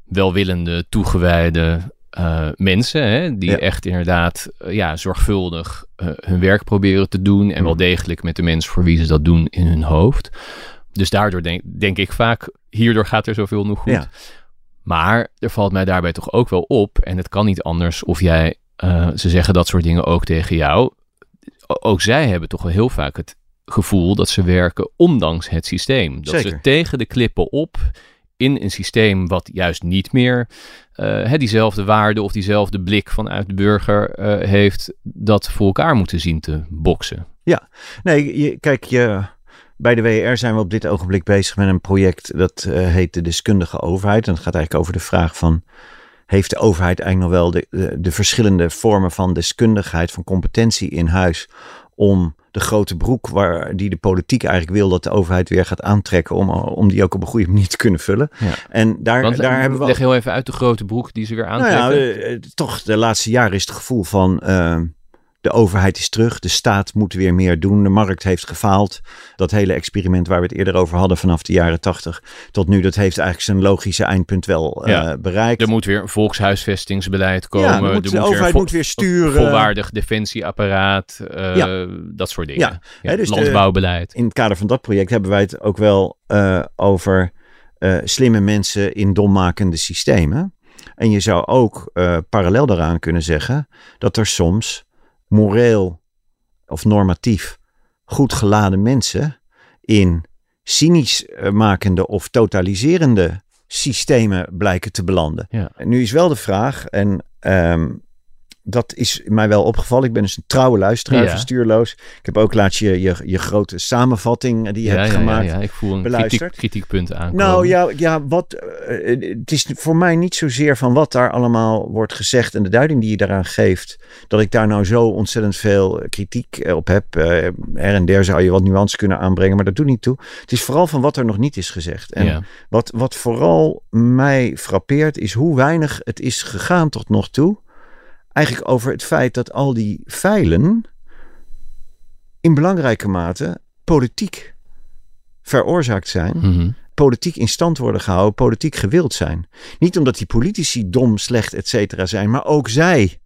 [SPEAKER 1] welwillende, toegewijde uh, mensen hè, die ja. echt inderdaad uh, ja, zorgvuldig uh, hun werk proberen te doen en wel degelijk met de mensen voor wie ze dat doen in hun hoofd. Dus daardoor denk, denk ik vaak, hierdoor gaat er zoveel nog goed.
[SPEAKER 2] Ja.
[SPEAKER 1] Maar er valt mij daarbij toch ook wel op, en het kan niet anders of jij, ze zeggen dat soort dingen ook tegen jou. Ook zij hebben toch wel heel vaak het gevoel dat ze werken ondanks het systeem. Dat
[SPEAKER 2] Zeker.
[SPEAKER 1] ze tegen de klippen op in een systeem wat juist niet meer uh, diezelfde waarde of diezelfde blik vanuit de burger uh, heeft, dat voor elkaar moeten zien te boksen.
[SPEAKER 2] Ja, nee, je, kijk, je, bij de WR zijn we op dit ogenblik bezig met een project dat uh, heet de deskundige overheid. En dat gaat eigenlijk over de vraag van, heeft de overheid eigenlijk nog wel de, de verschillende vormen van deskundigheid, van competentie in huis om de grote broek waar die de politiek eigenlijk wil dat de overheid weer gaat aantrekken om, om die ook op een goede manier te kunnen vullen.
[SPEAKER 1] Ja.
[SPEAKER 2] En daar,
[SPEAKER 1] Want,
[SPEAKER 2] daar hebben we.
[SPEAKER 1] Leg heel even uit de grote broek die ze weer aantrekken.
[SPEAKER 2] Nou ja, uh, toch de laatste jaren is het gevoel van uh, de overheid is terug, de staat moet weer meer doen, de markt heeft gefaald. Dat hele experiment waar we het eerder over hadden vanaf de jaren tachtig tot nu, dat heeft eigenlijk zijn logische eindpunt wel uh,
[SPEAKER 1] ja.
[SPEAKER 2] bereikt.
[SPEAKER 1] Er moet weer een volkshuisvestingsbeleid komen.
[SPEAKER 2] Ja, moet, de
[SPEAKER 1] moet
[SPEAKER 2] overheid
[SPEAKER 1] weer
[SPEAKER 2] moet weer sturen.
[SPEAKER 1] Volwaardig defensieapparaat, uh,
[SPEAKER 2] Ja.
[SPEAKER 1] dat soort dingen.
[SPEAKER 2] Ja. De-
[SPEAKER 1] landbouwbeleid.
[SPEAKER 2] in het kader van dat project hebben wij het ook wel eh, over eh, slimme mensen in dommakende systemen. En je zou ook eh, parallel daaraan kunnen zeggen dat er soms moreel of normatief goed geladen mensen in cynisch eh, makende of totaliserende systemen blijken te belanden.
[SPEAKER 1] Ja.
[SPEAKER 2] Nu is wel de vraag, en ehm, dat is mij wel opgevallen. Ik ben dus een trouwe luisteraar
[SPEAKER 1] Ja.
[SPEAKER 2] van Stuurloos. Ik heb ook laatst je, je, je grote samenvatting die je
[SPEAKER 1] ja,
[SPEAKER 2] hebt
[SPEAKER 1] ja,
[SPEAKER 2] gemaakt.
[SPEAKER 1] Ja, ja, ik voel een kritiek, kritiekpunt aankomen.
[SPEAKER 2] Nou ja, ja wat, eh, het is voor mij niet zozeer van wat daar allemaal wordt gezegd en de duiding die je daaraan geeft, dat ik daar nou zo ontzettend veel kritiek eh, op heb. Eh, her en der zou je wat nuance kunnen aanbrengen, maar dat doet niet toe. Het is vooral van wat er nog niet is gezegd. En wat, wat vooral mij frappeert is hoe weinig het is gegaan tot nog toe. Eigenlijk over het feit dat al die feilen in belangrijke mate politiek veroorzaakt zijn
[SPEAKER 1] Mhm.
[SPEAKER 2] politiek in stand worden gehouden, politiek gewild zijn. Niet omdat die politici dom, slecht, et cetera zijn, maar ook zij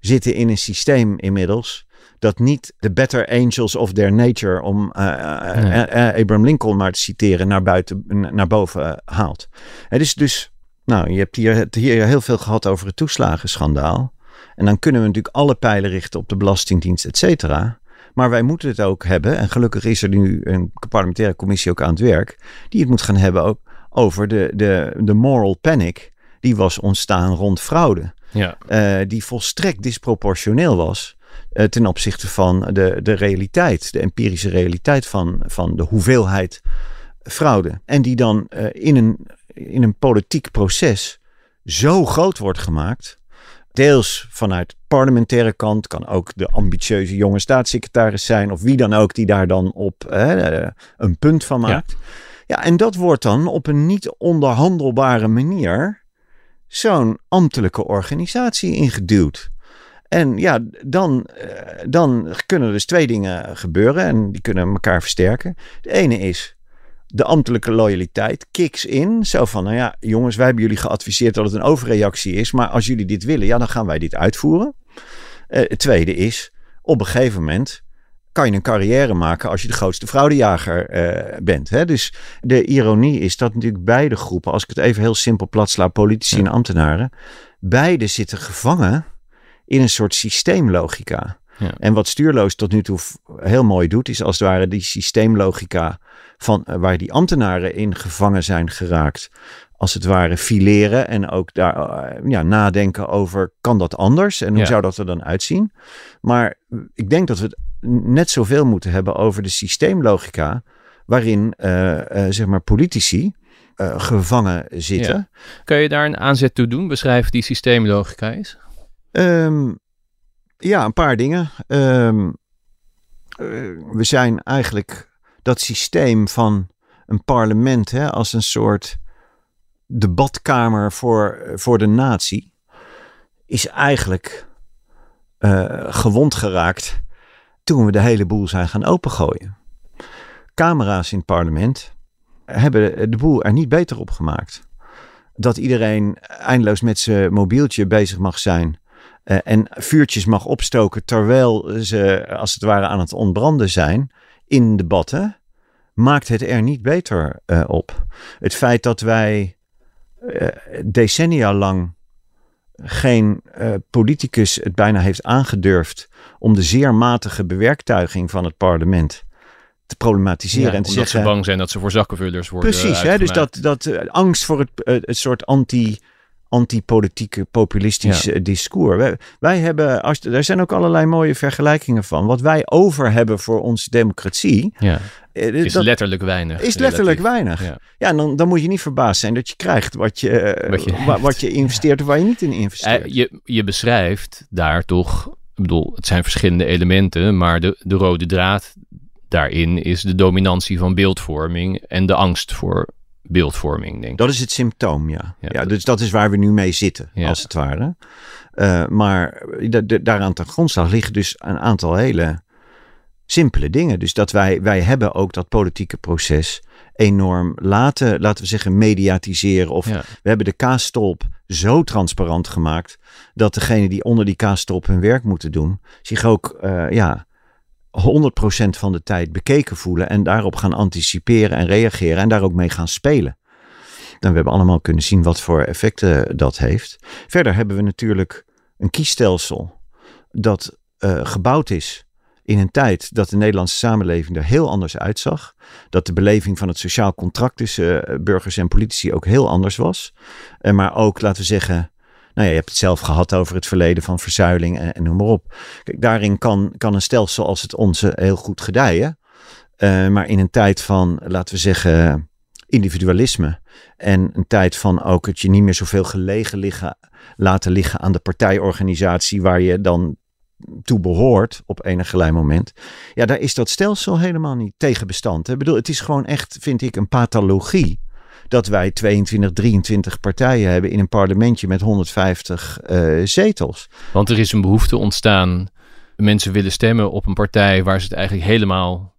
[SPEAKER 2] zitten in een systeem inmiddels dat niet de better angels of their nature, om eh, eh,
[SPEAKER 1] Nee.
[SPEAKER 2] eh, Abraham Lincoln maar te citeren, naar, buiten, naar boven haalt. Het is dus, nou, je hebt hier, hier heel veel gehad over het toeslagenschandaal. En dan kunnen we natuurlijk alle pijlen richten op de Belastingdienst, et cetera. Maar wij moeten het ook hebben, en gelukkig is er nu een parlementaire commissie ook aan het werk, die het moet gaan hebben ook over de, de, de moral panic die was ontstaan rond fraude.
[SPEAKER 1] Ja.
[SPEAKER 2] Uh, die volstrekt disproportioneel was uh, ten opzichte van de, de realiteit, de empirische realiteit van, van de hoeveelheid fraude. En die dan uh, in, een, in een politiek proces zo groot wordt gemaakt. Deels vanuit parlementaire kant kan ook de ambitieuze jonge staatssecretaris zijn, of wie dan ook die daar dan op een punt van maakt. Ja. ja, en dat wordt dan op een niet onderhandelbare manier zo'n ambtelijke organisatie ingeduwd. En ja, dan, dan kunnen dus twee dingen gebeuren en die kunnen elkaar versterken. De ene is de ambtelijke loyaliteit kicks in. Zo van, nou ja, jongens, wij hebben jullie geadviseerd dat het een overreactie is. Maar als jullie dit willen, ja, dan gaan wij dit uitvoeren. Uh, het tweede is, op een gegeven moment kan je een carrière maken als je de grootste fraudejager uh, bent. Hè? Dus de ironie is dat natuurlijk beide groepen, als ik het even heel simpel plat sla, politici ja. en ambtenaren, beide zitten gevangen in een soort systeemlogica.
[SPEAKER 1] Ja.
[SPEAKER 2] En wat stuurloos tot nu toe heel mooi doet, is als het ware die systeemlogica van uh, waar die ambtenaren in gevangen zijn geraakt, als het ware fileren en ook daar uh, ja, nadenken over kan dat anders en hoe
[SPEAKER 1] Ja.
[SPEAKER 2] zou dat er dan uitzien. Maar ik denk dat we het net zoveel moeten hebben over de systeemlogica waarin uh, zeg maar politici uh, gevangen zitten.
[SPEAKER 1] Ja. Kun je daar een aanzet toe doen? Beschrijf die systeemlogica is.
[SPEAKER 2] Um, ja, een paar dingen. Um, we zijn eigenlijk dat systeem van een parlement hè, als een soort debatkamer voor, voor de natie is eigenlijk uh, gewond geraakt toen we de hele boel zijn gaan opengooien. Camera's in het parlement hebben de boel er niet beter op gemaakt. Dat iedereen eindeloos met zijn mobieltje bezig mag zijn uh, en vuurtjes mag opstoken terwijl ze als het ware aan het ontbranden zijn in debatten, maakt het er niet beter uh, op. Het feit dat wij uh, decennia lang geen uh, politicus het bijna heeft aangedurfd om de zeer matige bewerktuiging van het parlement te problematiseren.
[SPEAKER 1] Ja,
[SPEAKER 2] en te
[SPEAKER 1] omdat
[SPEAKER 2] zeggen,
[SPEAKER 1] ze bang zijn dat ze voor zakkenvullers worden
[SPEAKER 2] Precies, hè, dus dat, dat angst voor het, het soort anti anti-politieke populistisch ja. discours. Wij, wij, hebben, als, er zijn ook allerlei mooie vergelijkingen van. Wat wij over hebben voor onze democratie.
[SPEAKER 1] Ja. Is dat, letterlijk weinig.
[SPEAKER 2] Is letterlijk relatief. weinig. Ja, ja en dan, dan moet je niet verbaasd zijn dat je krijgt wat je, wat je, wa, wat je investeert of waar je niet in investeert.
[SPEAKER 1] Uh, je, je beschrijft daar toch, ik bedoel, het zijn verschillende elementen, maar de, de rode draad daarin is de dominantie van beeldvorming en de angst voor beeldvorming, denk ik.
[SPEAKER 2] Dat is het symptoom, ja. ja, ja dus dat is waar we nu mee zitten, ja. als het ware. Uh, maar daaraan ten grondslag liggen dus een aantal hele simpele dingen. Dus dat wij, wij hebben ook dat politieke proces enorm laten, laten we zeggen, mediatiseren. Of
[SPEAKER 1] ja.
[SPEAKER 2] we hebben de kaasstolp zo transparant gemaakt dat degene die onder die kaasstolp hun werk moeten doen, zich ook, uh, ja, 100% van de tijd bekeken voelen en daarop gaan anticiperen en reageren en daar ook mee gaan spelen. En we hebben allemaal kunnen zien wat voor effecten dat heeft. Verder hebben we natuurlijk een kiesstelsel dat uh, gebouwd is in een tijd dat de Nederlandse samenleving er heel anders uitzag. Dat de beleving van het sociaal contract tussen uh, burgers en politici ook heel anders was. Uh, maar ook, laten we zeggen, nou ja, je hebt het zelf gehad over het verleden van verzuiling en, en noem maar op. Kijk, daarin kan, kan een stelsel als het onze heel goed gedijen. Uh, maar in een tijd van, laten we zeggen, individualisme. En een tijd van ook het je niet meer zoveel gelegen liggen, laten liggen aan de partijorganisatie waar je dan toe behoort op enig gelijk moment. Ja, daar is dat stelsel helemaal niet tegen bestand. Ik bedoel, het is gewoon echt, vind ik, een pathologie dat wij 22, 23 partijen hebben in een parlementje met 150 uh, zetels.
[SPEAKER 1] Want er is een behoefte ontstaan. Mensen willen stemmen op een partij waar ze het eigenlijk helemaal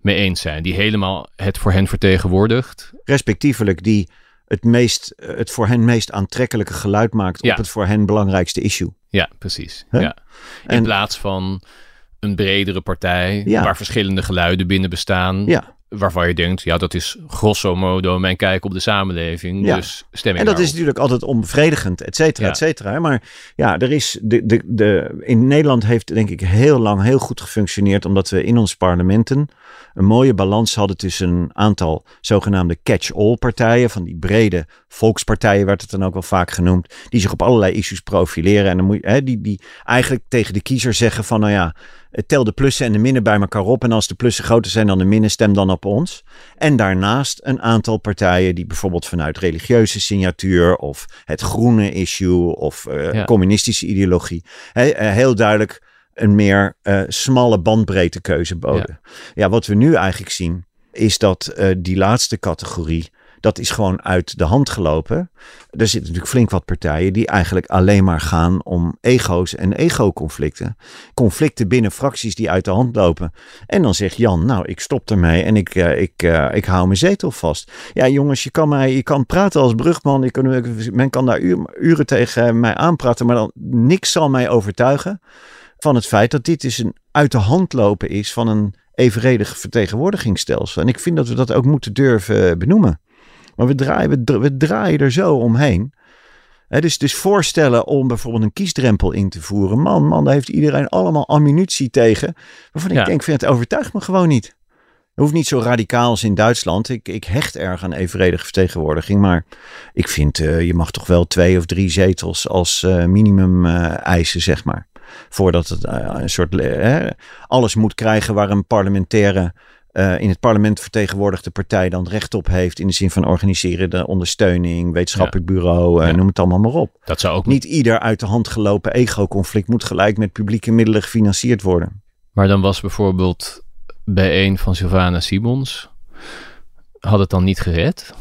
[SPEAKER 1] mee eens zijn. Die helemaal het voor hen vertegenwoordigt.
[SPEAKER 2] Respectievelijk die het, meest, het voor hen meest aantrekkelijke geluid maakt
[SPEAKER 1] ja.
[SPEAKER 2] op het voor hen belangrijkste issue.
[SPEAKER 1] Ja, precies. Huh? Ja. In en, plaats van een bredere partij
[SPEAKER 2] ja.
[SPEAKER 1] waar verschillende geluiden binnen bestaan.
[SPEAKER 2] Ja.
[SPEAKER 1] Waarvan je denkt, ja, dat is grosso modo mijn kijk op de samenleving.
[SPEAKER 2] Ja.
[SPEAKER 1] Dus stem ik
[SPEAKER 2] En dat
[SPEAKER 1] daarop.
[SPEAKER 2] is natuurlijk altijd onbevredigend, et cetera,
[SPEAKER 1] Ja.
[SPEAKER 2] et cetera. Maar ja, er is de, de, de, in Nederland heeft denk ik heel lang heel goed gefunctioneerd, omdat we in ons parlementen een mooie balans hadden tussen een aantal zogenaamde catch-all partijen, van die brede volkspartijen werd het dan ook wel vaak genoemd, die zich op allerlei issues profileren. En dan moet je, hè, die, die eigenlijk tegen de kiezer zeggen van, nou ja, tel de plussen en de minnen bij elkaar op. En als de plussen groter zijn dan de minnen, stem dan op ons. En daarnaast een aantal partijen die bijvoorbeeld vanuit religieuze signatuur of het groene issue of eh,
[SPEAKER 1] Ja.
[SPEAKER 2] communistische ideologie eh, heel duidelijk een meer eh, smalle bandbreedte keuze boden. Ja. wat we nu eigenlijk zien is dat eh, die laatste categorie dat is gewoon uit de hand gelopen. Er zitten natuurlijk flink wat partijen die eigenlijk alleen maar gaan om ego's en ego-conflicten. Conflicten binnen fracties die uit de hand lopen. En dan zegt Jan, nou, ik stop ermee en ik, eh, ik, eh, ik hou mijn zetel vast. Ja, jongens, je kan, mij, je kan praten als brugman. Kan, men kan daar uren tegen mij aanpraten, maar dan niks zal mij overtuigen van het feit dat dit dus een uit de hand lopen is van een evenredig vertegenwoordigingsstelsel. En ik vind dat we dat ook moeten durven benoemen. Maar we draaien, we, dra- we draaien er zo omheen. Hè, dus, dus voorstellen om bijvoorbeeld een kiesdrempel in te voeren. Man, man, daar heeft iedereen allemaal ammunitie tegen. Waarvan ik
[SPEAKER 1] Ja.
[SPEAKER 2] denk, van, het overtuigt me gewoon niet. Het hoeft niet zo radicaal als in Duitsland. Ik, ik hecht erg aan evenredige vertegenwoordiging. Maar ik vind, eh, je mag toch wel twee of drie zetels als eh, minimum eh, eisen, zeg maar. Voordat het een soort alles moet krijgen waar een parlementaire eh, in het parlement vertegenwoordigde partij dan recht op heeft. In de zin van organiserende ondersteuning, wetenschappelijk bureau, eh,
[SPEAKER 1] Ja.
[SPEAKER 2] noem het allemaal maar op.
[SPEAKER 1] Dat zou ook
[SPEAKER 2] Niet ieder uit de hand gelopen ego-conflict moet gelijk met publieke middelen gefinancierd worden.
[SPEAKER 1] Maar dan was bijvoorbeeld bij een van Sylvana Simons, had het dan niet gered?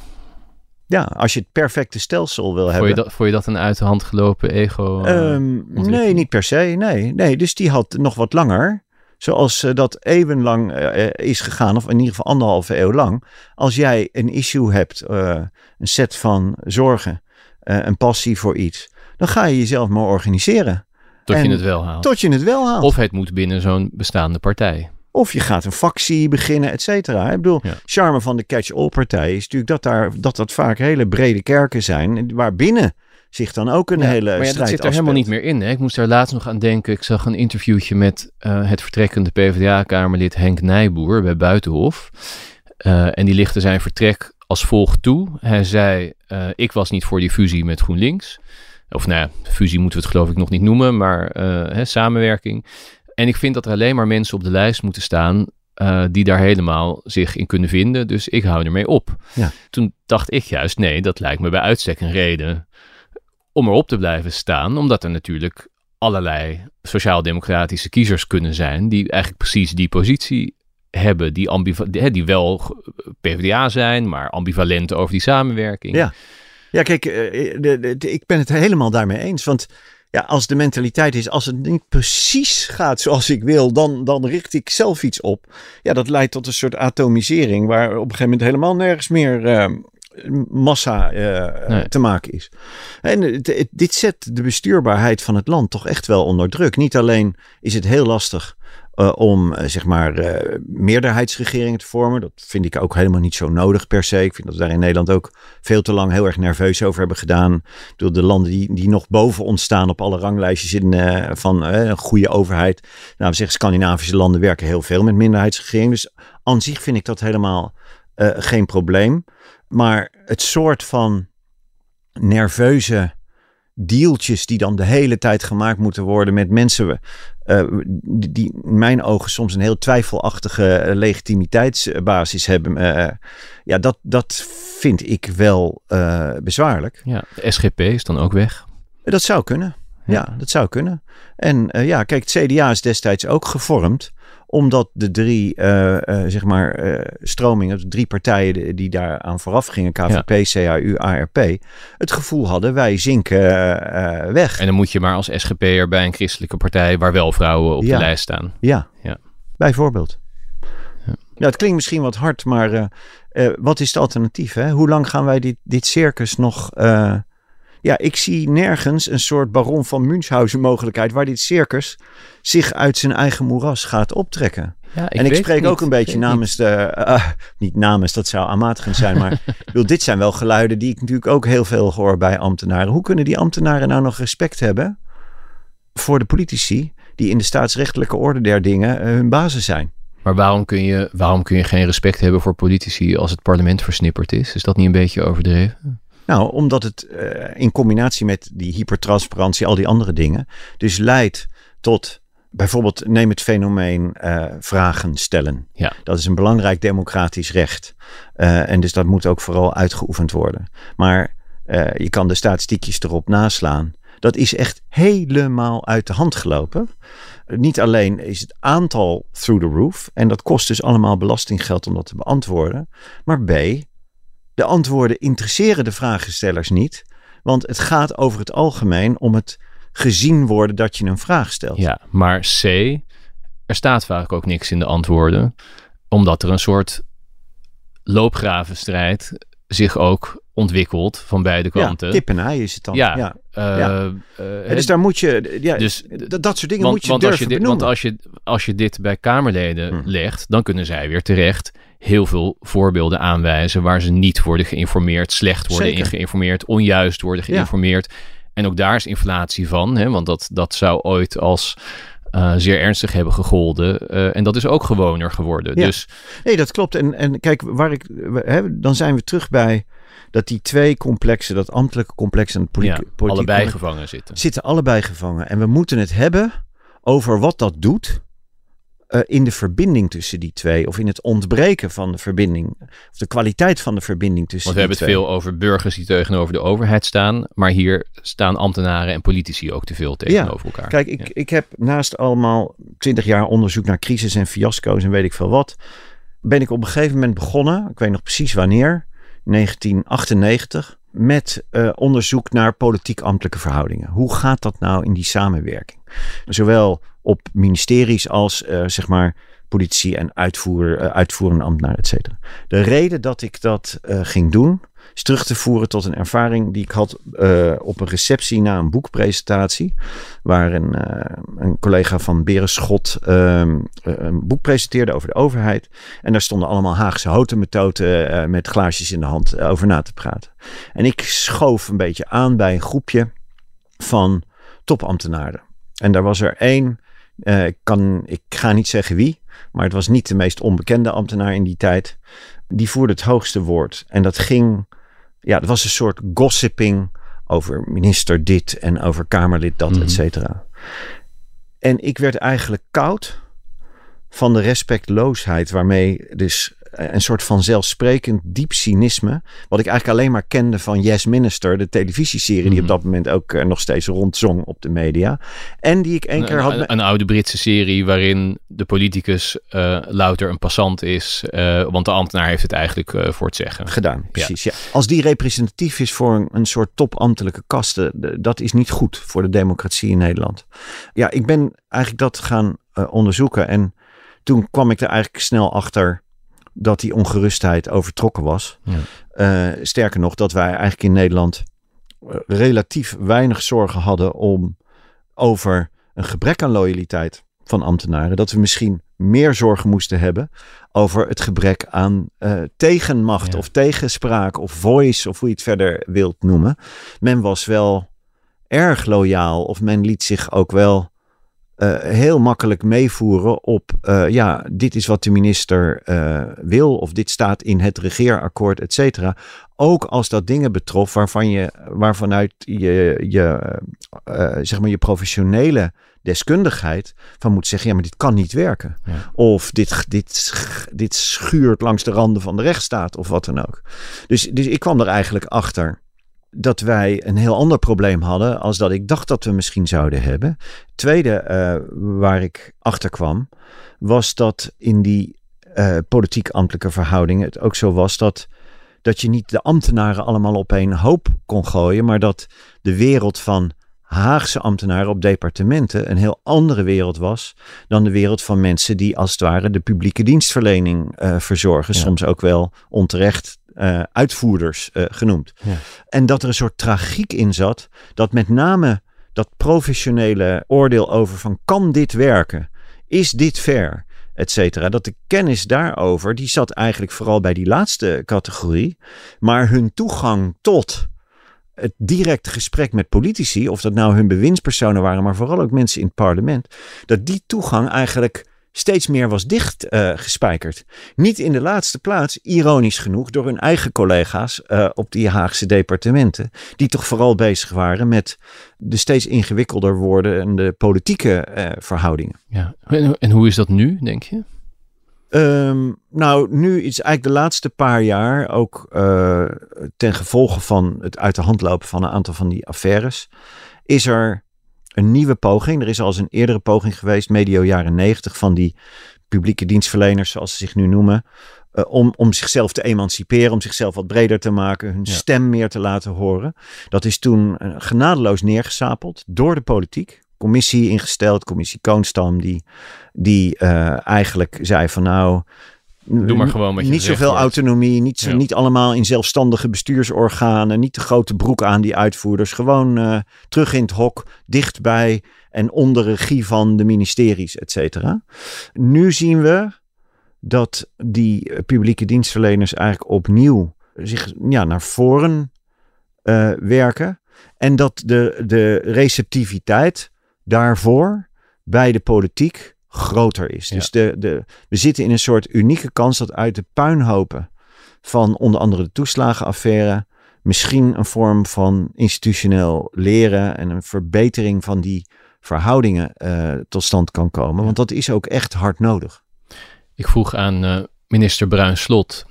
[SPEAKER 2] Ja, als je het perfecte stelsel wil
[SPEAKER 1] Vond
[SPEAKER 2] hebben.
[SPEAKER 1] je, dat, vond je dat een uit de hand gelopen ego? eh?
[SPEAKER 2] Ehm, nee, niet per se. Nee, nee, dus die had nog wat langer. Zoals eh, dat eeuwenlang eh, is gegaan, of in ieder geval anderhalve eeuw lang. Als jij een issue hebt, een set van zorgen, een passie voor iets, dan ga je jezelf maar organiseren.
[SPEAKER 1] tot je het wel haalt.
[SPEAKER 2] Tot je het wel haalt. Of,
[SPEAKER 1] Of het moet binnen zo'n bestaande partij.
[SPEAKER 2] je gaat een factie beginnen, et cetera. Ik bedoel,
[SPEAKER 1] Ja.
[SPEAKER 2] charme van de catch-all partij is natuurlijk dat, daar, dat dat vaak hele brede kerken zijn. Waarbinnen zich dan ook een
[SPEAKER 1] Ja,
[SPEAKER 2] hele
[SPEAKER 1] maar ja,
[SPEAKER 2] strijd
[SPEAKER 1] dat zit er helemaal niet meer in. Hè? Ik moest daar laatst nog aan denken. Ik zag een interviewtje met eh, het vertrekkende PvdA-kamerlid Henk Nijboer bij Buitenhof. Eh, en die lichtte zijn vertrek als volgt toe. Hij zei, eh, ik was niet voor die fusie met GroenLinks. Of nou ja, fusie moeten we het geloof ik nog niet noemen, maar hè, samenwerking. En ik vind dat er alleen maar mensen op de lijst moeten staan die daar helemaal zich in kunnen vinden. Dus ik hou ermee op.
[SPEAKER 2] Ja.
[SPEAKER 1] Toen dacht ik juist, nee, dat lijkt me bij uitstek een reden om erop te blijven staan. Omdat er natuurlijk allerlei sociaal-democratische kiezers kunnen zijn die eigenlijk precies die positie hebben. Die, ambiva- die, wel PvdA zijn, maar ambivalent over die samenwerking.
[SPEAKER 2] Ja. Ja, kijk, eh, de, ik ben het helemaal daarmee eens. Want ja, als de mentaliteit is, als het niet precies gaat zoals ik wil, dan, dan richt ik zelf iets op. Ja, dat leidt tot een soort atomisering, waar op een gegeven moment helemaal nergens meer eh, massa eh,
[SPEAKER 1] Nee.
[SPEAKER 2] te maken is. En het- dit zet de bestuurbaarheid van het land toch echt wel onder druk. Niet alleen is het heel lastig eh, om eh, zeg maar meerderheidsregeringen te vormen. Dat vind ik ook helemaal niet zo nodig per se. Ik vind dat we daar in Nederland ook veel te lang heel erg nerveus over hebben gedaan. Bedoel, de landen die, die nog boven ons staan op alle ranglijstjes in, van een goede overheid. Nou, we zeggen Scandinavische landen werken heel veel met minderheidsregeringen. Dus aan zich vind ik dat helemaal geen probleem. Maar het soort van nerveuze dealtjes die dan de hele tijd gemaakt moeten worden met mensen eh, die, in mijn ogen soms een heel twijfelachtige legitimiteitsbasis hebben. eh, ja, dat, dat vind ik wel eh, bezwaarlijk.
[SPEAKER 1] Ja, de SGP is dan ook weg.
[SPEAKER 2] Dat zou kunnen. Ja, dat zou kunnen. En ja, kijk, het CDA is destijds ook gevormd omdat de drie, eh, eh, zeg maar, eh, stromingen, de drie partijen die- die daar aan vooraf gingen, KVP, CAU, ARP, het gevoel hadden, wij zinken weg.
[SPEAKER 1] En dan moet je maar als SGP'er bij een christelijke partij waar wel vrouwen op
[SPEAKER 2] Ja.
[SPEAKER 1] de lijst staan.
[SPEAKER 2] Ja,
[SPEAKER 1] Ja.
[SPEAKER 2] bijvoorbeeld.
[SPEAKER 1] Ja.
[SPEAKER 2] Het klinkt misschien wat hard, maar wat is het alternatief? Hè? Hoe lang gaan wij dit, dit circus nog... ja, ik zie nergens een soort baron van Münchhausen mogelijkheid... waar dit circus zich uit zijn eigen moeras gaat optrekken. Ja, ik en ik spreek ook een beetje namens de, uh, niet namens, dat zou aanmatigend zijn, maar bedoel, dit zijn wel geluiden die ik natuurlijk ook heel veel hoor bij ambtenaren. Hoe kunnen die ambtenaren nou nog respect hebben voor de politici die in de staatsrechtelijke orde der dingen uh, hun basis zijn?
[SPEAKER 1] Maar waarom kun, je, waarom kun je geen respect hebben voor politici als het parlement versnipperd is? Is dat niet een beetje overdreven?
[SPEAKER 2] Nou, omdat het uh, in combinatie met die hypertransparantie, al die andere dingen, dus leidt tot bijvoorbeeld neem het fenomeen uh, vragen stellen. Ja. Dat is een belangrijk democratisch recht. Uh, en dus dat moet ook vooral uitgeoefend worden. Maar uh, je kan de statistiekjes erop naslaan. Dat is echt helemaal uit de hand gelopen. Niet alleen is het aantal through the roof. En dat kost dus allemaal belastinggeld om dat te beantwoorden. Maar B, de antwoorden interesseren de vragenstellers niet. Want het gaat over het algemeen om het gezien worden dat je een vraag stelt.
[SPEAKER 1] Ja, maar C, er staat vaak ook niks in de antwoorden, omdat er een soort loopgravenstrijd zich ook ontwikkelt van beide kanten.
[SPEAKER 2] Ja, kip en ei is het dan.
[SPEAKER 1] Ja. ja.
[SPEAKER 2] Uh, uh, dus daar moet je, ja, dus, dat soort dingen moet je want durven als je dit,
[SPEAKER 1] Want als je, als je dit bij Kamerleden hmm. legt, dan kunnen zij weer terecht heel veel voorbeelden aanwijzen waar ze niet worden geïnformeerd, slecht worden geïnformeerd, onjuist worden geïnformeerd. En ook daar is inflatie van, hè, want dat, dat zou ooit als uh, zeer ernstig hebben gegolden. Uh, en dat is ook gewoner geworden. Ja. Dus...
[SPEAKER 2] Nee, dat klopt. En, en kijk, waar ik, hè, dan zijn we terug bij dat die twee complexen, dat ambtelijke complex en het politieke... Ja,
[SPEAKER 1] politiek allebei gevangen zitten.
[SPEAKER 2] Zitten allebei gevangen. En we moeten het hebben over wat dat doet uh, in de verbinding tussen die twee. Of in het ontbreken van de verbinding. Of de kwaliteit van de verbinding tussen
[SPEAKER 1] Want we hebben
[SPEAKER 2] het
[SPEAKER 1] veel over burgers die tegenover de overheid staan. Maar hier staan ambtenaren en politici ook te veel tegenover elkaar.
[SPEAKER 2] Kijk, ik, ik heb naast allemaal twintig jaar onderzoek naar crisis en fiasco's en weet ik veel wat. Ben ik op een gegeven moment begonnen. Ik weet nog precies wanneer. 1998 met uh, onderzoek naar politiek-ambtelijke verhoudingen. Hoe gaat dat nou in die samenwerking? Zowel op ministeries als uh, zeg maar politie en uitvoer, uh, uitvoerende ambtenaren, et cetera. De reden dat ik dat uh, ging doen, is terug te voeren tot een ervaring die ik had op een receptie na een boekpresentatie. Waar een, een collega van Berenschot ehm, een boek presenteerde over de overheid. En daar stonden allemaal Haagse houten met glaasjes in de hand over na te praten. En ik schoof een beetje aan bij een groepje van topambtenaren. En daar was er één uh, kan, ik ga niet zeggen wie, maar het was niet de meest onbekende ambtenaar in die tijd. Die voerde het hoogste woord. En dat ging, ja, dat was een soort gossiping over minister dit en over Kamerlid dat, mm et cetera. En ik werd eigenlijk koud van de respectloosheid waarmee dus een soort van zelfsprekend diep cynisme. Wat ik eigenlijk alleen maar kende van Yes Minister, de televisieserie die op mhm. dat moment ook eh, nog steeds rondzong op de media. En die ik één keer had.
[SPEAKER 1] Een, een, oude Britse serie waarin de politicus uh, louter een passant is. Uh, want de ambtenaar heeft het eigenlijk voor het zeggen.
[SPEAKER 2] Gedaan, precies. Ja. Als die representatief is voor een, een soort topambtelijke kasten, dat is niet goed voor de democratie in Nederland. Ja, ik ben eigenlijk dat gaan onderzoeken en toen kwam ik er eigenlijk snel achter dat die ongerustheid overtrokken was. Ja. Uh, sterker nog, dat wij eigenlijk in Nederland uh, relatief weinig zorgen hadden om over een gebrek aan loyaliteit van ambtenaren. Dat we misschien meer zorgen moesten hebben over het gebrek aan uh, tegenmacht ja. of tegenspraak of voice of hoe je het verder wilt noemen. Men was wel erg loyaal of men liet zich ook wel uh, heel makkelijk meevoeren op, uh, ja, dit is wat de minister uh, wil, of dit staat in het regeerakkoord, et cetera. Ook als dat dingen betrof waarvan je, waarvanuit je, je, zeg maar je professionele deskundigheid van moet zeggen, ja, maar dit kan niet werken. Ja. Of dit, dit, dit schuurt langs de randen van de rechtsstaat, of wat dan ook. Dus, dus ik kwam er eigenlijk achter dat wij een heel ander probleem hadden als dat ik dacht dat we misschien zouden hebben. Tweede uh, waar ik achter kwam, was dat in die uh, politiek-ambtelijke verhoudingen het ook zo was dat, dat je niet de ambtenaren allemaal op één hoop kon gooien, maar dat de wereld van Haagse ambtenaren op departementen een heel andere wereld was dan de wereld van mensen die als het ware de publieke dienstverlening uh, verzorgen. Ja. Soms ook wel onterecht uh, uitvoerders uh, genoemd. Ja. En dat er een soort tragiek in zat, dat met name dat professionele oordeel over van kan dit werken? Is dit fair? et cetera. Dat de kennis daarover, die zat eigenlijk vooral bij die laatste categorie. Maar hun toegang tot het directe gesprek met politici, of dat nou hun bewindspersonen waren, maar vooral ook mensen in het parlement, dat die toegang eigenlijk steeds meer was dichtgespijkerd. Uh, Niet in de laatste plaats, ironisch genoeg, door hun eigen collega's uh, op die Haagse departementen, die toch vooral bezig waren met de steeds ingewikkelder wordende politieke uh, verhoudingen.
[SPEAKER 1] Ja. En, en, hoe is dat nu, denk je?
[SPEAKER 2] Um, nou, nu is eigenlijk de laatste paar jaar ook ten gevolge van het uit de hand lopen van een aantal van die affaires, is er een nieuwe poging. Er is al eens een eerdere poging geweest, medio jaren negentig, van die publieke dienstverleners, zoals ze zich nu noemen. Uh, om, om zichzelf te emanciperen, om zichzelf wat breder te maken, hun ja. stem meer te laten horen. Dat is toen uh, genadeloos neergesapeld door de politiek. Commissie ingesteld, commissie Koonstam, die, die uh, eigenlijk zei van nou,
[SPEAKER 1] Doe maar gewoon met je
[SPEAKER 2] Niet zoveel
[SPEAKER 1] wordt.
[SPEAKER 2] autonomie, niet,
[SPEAKER 1] Ja.
[SPEAKER 2] niet allemaal in zelfstandige bestuursorganen, niet de grote broek aan die uitvoerders. Gewoon eh, terug in het hok, dichtbij en onder regie van de ministeries, et cetera. Nu zien we dat die eh, publieke dienstverleners eigenlijk opnieuw zich ja, naar voren eh, werken. En dat de, de receptiviteit daarvoor bij de politiek groter is.
[SPEAKER 1] Ja.
[SPEAKER 2] Dus de, de, we zitten in een soort unieke kans dat uit de puinhopen van onder andere de toeslagenaffaire misschien een vorm van institutioneel leren en een verbetering van die verhoudingen eh, tot stand kan komen. Want dat is ook echt hard nodig.
[SPEAKER 1] Ik vroeg aan eh, minister Bruin Slot,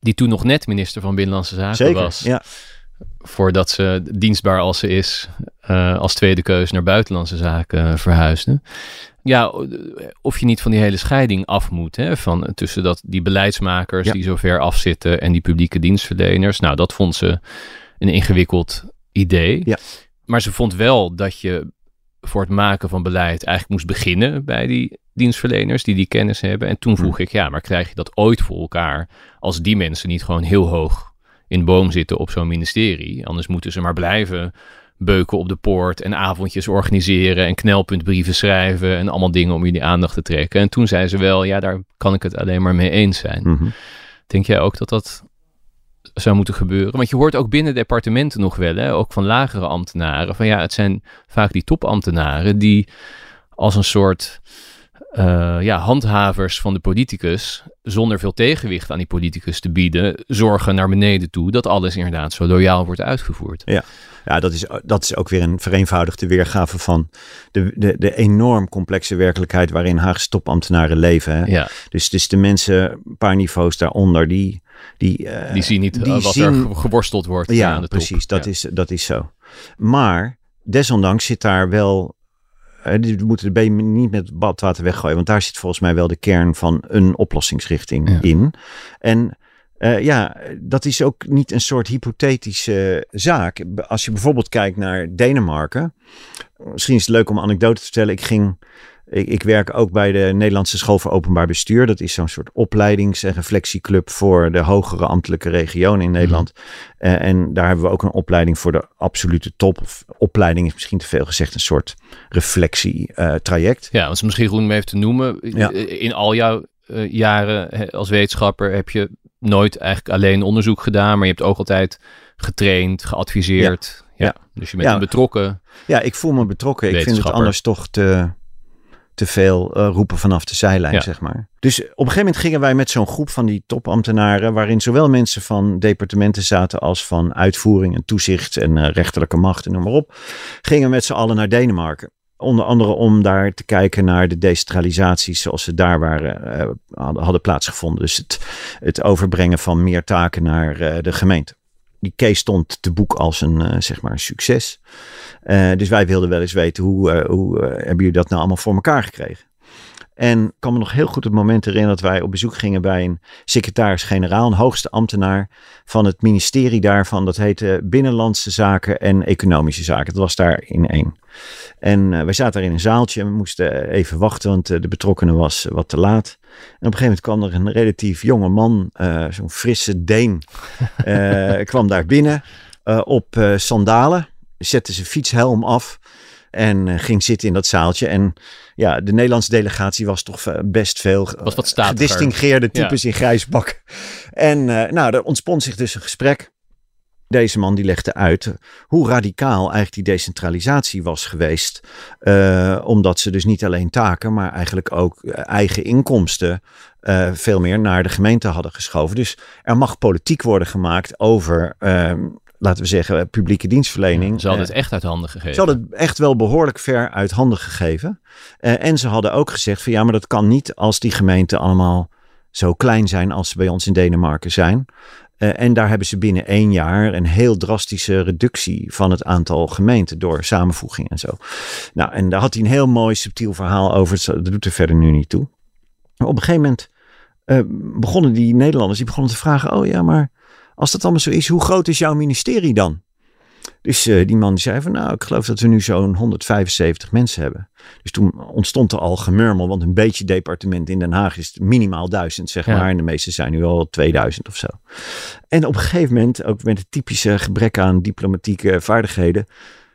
[SPEAKER 1] die toen nog net minister van Binnenlandse Zaken
[SPEAKER 2] Zeker.
[SPEAKER 1] was.
[SPEAKER 2] Ja.
[SPEAKER 1] Voordat ze dienstbaar als ze is, eh, als tweede keus naar Buitenlandse Zaken verhuisde. Ja, of je niet van die hele scheiding af moet. Hè, van, tussen dat, die beleidsmakers
[SPEAKER 2] Ja.
[SPEAKER 1] die zo ver afzitten en die publieke dienstverleners. Nou, dat vond ze een ingewikkeld idee.
[SPEAKER 2] Ja.
[SPEAKER 1] Maar ze vond wel dat je voor het maken van beleid eigenlijk moest beginnen bij die dienstverleners die die kennis hebben. En toen vroeg ik, ja, maar krijg je dat ooit voor elkaar als die mensen niet gewoon heel hoog in de boom zitten op zo'n ministerie? Anders moeten ze maar blijven beuken op de poort en avondjes organiseren en knelpuntbrieven schrijven en allemaal dingen om jullie aandacht te trekken. En toen zei ze wel, ja, daar kan ik het alleen maar mee eens zijn.
[SPEAKER 2] Mhm.
[SPEAKER 1] Denk jij ook dat dat zou moeten gebeuren? Want je hoort ook binnen departementen nog wel, hè, ook van lagere ambtenaren, van ja, het zijn vaak die topambtenaren die als een soort eh, ja, handhavers van de politicus, zonder veel tegenwicht aan die politicus te bieden, zorgen naar beneden toe dat alles inderdaad zo loyaal wordt uitgevoerd.
[SPEAKER 2] Ja, dat is, dat is ook weer een vereenvoudigde weergave van de, de, de enorm complexe werkelijkheid waarin Haagse topambtenaren leven. Hè?
[SPEAKER 1] Ja,
[SPEAKER 2] Dus, dus de mensen een paar niveaus daaronder, die... Die, eh,
[SPEAKER 1] die zien niet
[SPEAKER 2] die
[SPEAKER 1] eh, wat
[SPEAKER 2] zien-
[SPEAKER 1] er ge- geworsteld wordt
[SPEAKER 2] Ja,
[SPEAKER 1] aan de top.
[SPEAKER 2] precies. Dat,
[SPEAKER 1] Ja.
[SPEAKER 2] is, dat is zo. Maar desondanks zit daar wel. eh, We moeten de been niet met badwater weggooien. Want daar zit volgens mij wel de kern van een oplossingsrichting
[SPEAKER 1] Ja.
[SPEAKER 2] in. En eh, ja, dat is ook niet een soort hypothetische zaak. Als je bijvoorbeeld kijkt naar Denemarken. Misschien is het leuk om een anekdote te vertellen. Ik ging. Ik, ik werk ook bij de Nederlandse School voor Openbaar Bestuur. Dat is zo'n soort opleidings- en reflectieclub voor de hogere ambtelijke regionen in Nederland. Eh, en daar hebben we ook een opleiding voor de absolute top. Of opleiding is misschien te veel gezegd, een soort reflectietraject.
[SPEAKER 1] Ja, het is misschien goed om even te noemen.
[SPEAKER 2] Ja.
[SPEAKER 1] In al jouw eh, jaren als wetenschapper heb je nooit eigenlijk alleen onderzoek gedaan, maar je hebt ook altijd getraind, geadviseerd. Ja.
[SPEAKER 2] Ja.
[SPEAKER 1] Dus je bent
[SPEAKER 2] Ja.
[SPEAKER 1] betrokken.
[SPEAKER 2] ja, ik voel me betrokken. Ik vind het anders toch te, te veel eh, roepen vanaf de zijlijn,
[SPEAKER 1] Ja.
[SPEAKER 2] zeg maar. Dus op een gegeven moment gingen wij met zo'n groep van die topambtenaren, waarin zowel mensen van departementen zaten als van uitvoering en toezicht en eh, rechterlijke macht en noem maar op, gingen we met z'n allen naar Denemarken. Onder andere om daar te kijken naar de decentralisaties zoals ze daar waren, eh, hadden, plaatsgevonden. Dus het, het overbrengen van meer taken naar eh, de gemeente. Die case stond te boek als een, eh, zeg maar een succes. Dus wij wilden wel eens weten hoe, hoe hebben jullie dat nou allemaal voor elkaar gekregen? En ik kan me nog heel goed het moment herinneren dat wij op bezoek gingen bij een secretaris-generaal, een hoogste ambtenaar van het ministerie daarvan. Dat heette Binnenlandse Zaken en Economische Zaken. Dat was daar in één. En eh, wij zaten daar in een zaaltje en we moesten even wachten, want eh, de betrokkene was wat te laat. En op een gegeven moment kwam er een relatief jonge man, eh, zo'n frisse Deen, kwam daar binnen op sandalen. Zette zijn fietshelm af. En eh, ging zitten in dat zaaltje. En ja, de Nederlandse delegatie was toch eh, best veel
[SPEAKER 1] Was wat statiger.
[SPEAKER 2] gedistingeerde types in grijs bak. En eh, nou, er ontspond zich dus een gesprek. Deze man die legde uit hoe radicaal eigenlijk die decentralisatie was geweest. Eh, omdat ze dus niet alleen taken, maar eigenlijk ook eh, eigen inkomsten eh, veel meer naar de gemeente hadden geschoven. Dus er mag politiek worden gemaakt over, ehm, laten we zeggen, publieke dienstverlening.
[SPEAKER 1] Ze hadden
[SPEAKER 2] Eh,
[SPEAKER 1] het echt uit handen gegeven.
[SPEAKER 2] ze hadden het echt wel behoorlijk ver uit handen gegeven. Eh, en ze hadden ook gezegd van ja, maar dat kan niet als die gemeenten allemaal zo klein zijn als ze bij ons in Denemarken zijn. Eh, en daar hebben ze binnen één jaar een heel drastische reductie van het aantal gemeenten door samenvoeging en zo. Nou, en daar had hij een heel mooi subtiel verhaal over. Dat doet er verder nu niet toe. Maar op een gegeven moment begonnen die Nederlanders, die begonnen te vragen, oh ja, maar als dat allemaal zo is, hoe groot is jouw ministerie dan? Dus eh, die man die zei van nou, ik geloof dat we nu zo'n 175 mensen hebben. Dus toen ontstond er al gemurmel, want een beetje departement in Den Haag is minimaal duizend, zeg
[SPEAKER 1] Ja.
[SPEAKER 2] maar. En de meeste zijn nu al 2000 of zo. En op een gegeven moment, ook met het typische gebrek aan diplomatieke vaardigheden,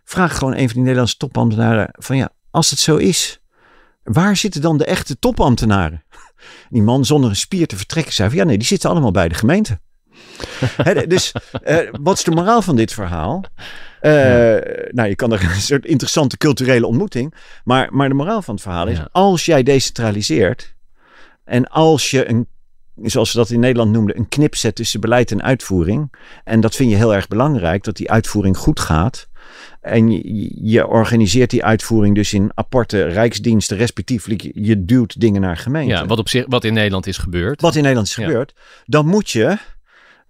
[SPEAKER 2] vraag gewoon een van die Nederlandse topambtenaren van ja, als het zo is, waar zitten dan de echte topambtenaren? Die man zonder een spier te vertrekken zei van ja, nee, die zitten allemaal bij de gemeente. Dus eh, wat is de moraal van dit verhaal? Eh, Nou, je kan er een soort interessante culturele ontmoeting. Maar, maar de moraal van het verhaal is:
[SPEAKER 1] Ja.
[SPEAKER 2] als jij decentraliseert. en als je een, zoals we dat in Nederland noemden, een knip zet tussen beleid en uitvoering. en dat vind je heel erg belangrijk, dat die uitvoering goed gaat. En je, je organiseert die uitvoering dus in aparte rijksdiensten, respectievelijk je, je duwt dingen naar gemeenten
[SPEAKER 1] Ja, wat, op zich, wat in Nederland is gebeurd.
[SPEAKER 2] wat in Nederland is
[SPEAKER 1] Ja.
[SPEAKER 2] gebeurd, dan moet je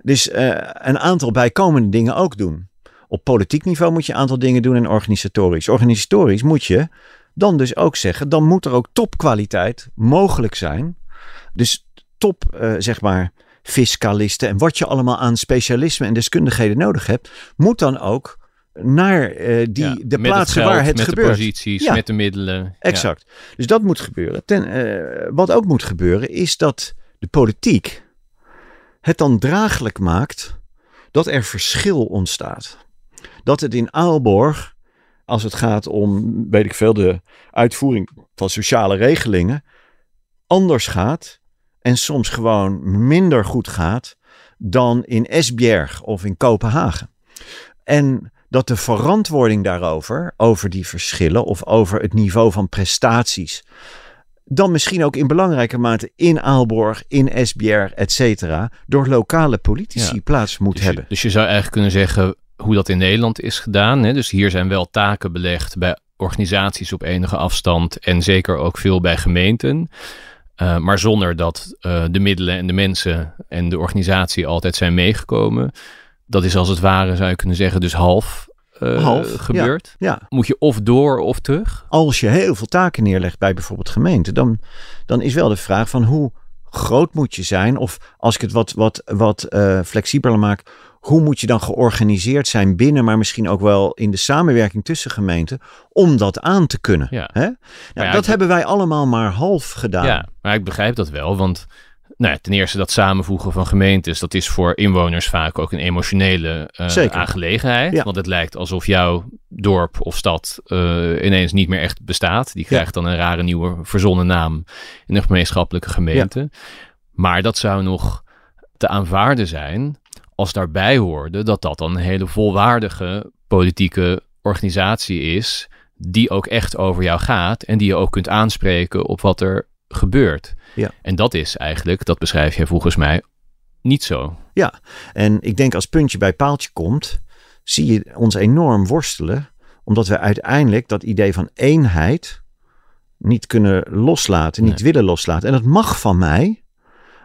[SPEAKER 2] dus eh, een aantal bijkomende dingen ook doen. Op politiek niveau moet je een aantal dingen doen en organisatorisch. Organisatorisch moet je dan dus ook zeggen, dan moet er ook topkwaliteit mogelijk zijn. Dus top, eh, zeg maar, fiscalisten en wat je allemaal aan specialisme en deskundigheden nodig hebt, moet dan ook naar eh, die,
[SPEAKER 1] Ja,
[SPEAKER 2] de
[SPEAKER 1] met
[SPEAKER 2] plaatsen
[SPEAKER 1] geld,
[SPEAKER 2] waar het
[SPEAKER 1] met
[SPEAKER 2] gebeurt.
[SPEAKER 1] de posities,
[SPEAKER 2] Ja.
[SPEAKER 1] met de middelen. Ja.
[SPEAKER 2] Exact. Dus dat moet gebeuren. Ten, wat ook moet gebeuren is dat de politiek het dan draaglijk maakt dat er verschil ontstaat. Dat het in Aalborg, als het gaat om, weet ik veel, de uitvoering van sociale regelingen, anders gaat en soms gewoon minder goed gaat dan in Esbjerg of in Kopenhagen. En dat de verantwoording daarover, over die verschillen of over het niveau van prestaties, dan misschien ook in belangrijke mate in Aalborg, in Esbjerg, et cetera, door lokale politici
[SPEAKER 1] Ja.
[SPEAKER 2] plaats moet
[SPEAKER 1] Dus je,
[SPEAKER 2] hebben.
[SPEAKER 1] dus je zou eigenlijk kunnen zeggen hoe dat in Nederland is gedaan. Hè? Dus hier zijn wel taken belegd bij organisaties op enige afstand en zeker ook veel bij gemeenten. Uh, maar zonder dat uh, de middelen en de mensen en de organisatie altijd zijn meegekomen. Dat is als het ware, zou je kunnen zeggen, dus half, uh,
[SPEAKER 2] half
[SPEAKER 1] gebeurd.
[SPEAKER 2] Ja, ja.
[SPEAKER 1] Moet je of door of terug?
[SPEAKER 2] Als je heel veel taken neerlegt bij bijvoorbeeld gemeenten, dan, dan is wel de vraag van hoe groot moet je zijn? Of als ik het wat, wat, wat uh, flexibeler maak, hoe moet je dan georganiseerd zijn binnen, maar misschien ook wel in de samenwerking tussen gemeenten, om dat aan te kunnen?
[SPEAKER 1] Ja.
[SPEAKER 2] Hè? Nou,
[SPEAKER 1] ja,
[SPEAKER 2] dat hebben wij allemaal maar half gedaan.
[SPEAKER 1] Ja, maar ik begrijp dat wel, want nou ja, ten eerste dat samenvoegen van gemeentes, dat is voor inwoners vaak ook een emotionele uh, aangelegenheid.
[SPEAKER 2] Ja.
[SPEAKER 1] Want het lijkt alsof jouw dorp of stad uh, ineens niet meer echt bestaat. Die krijgt ja. dan een rare nieuwe verzonnen naam in een gemeenschappelijke gemeente. Maar dat zou nog te aanvaarden zijn als daarbij hoorde dat dat dan een hele volwaardige politieke organisatie is, die ook echt over jou gaat en die je ook kunt aanspreken op wat er gebeurt.
[SPEAKER 2] Ja.
[SPEAKER 1] En dat is eigenlijk, dat beschrijf jij volgens mij, niet zo.
[SPEAKER 2] Ja, en ik denk als puntje bij paaltje komt, zie je ons enorm worstelen, omdat we uiteindelijk dat idee van eenheid niet kunnen loslaten, niet nee. willen loslaten. En dat mag van mij,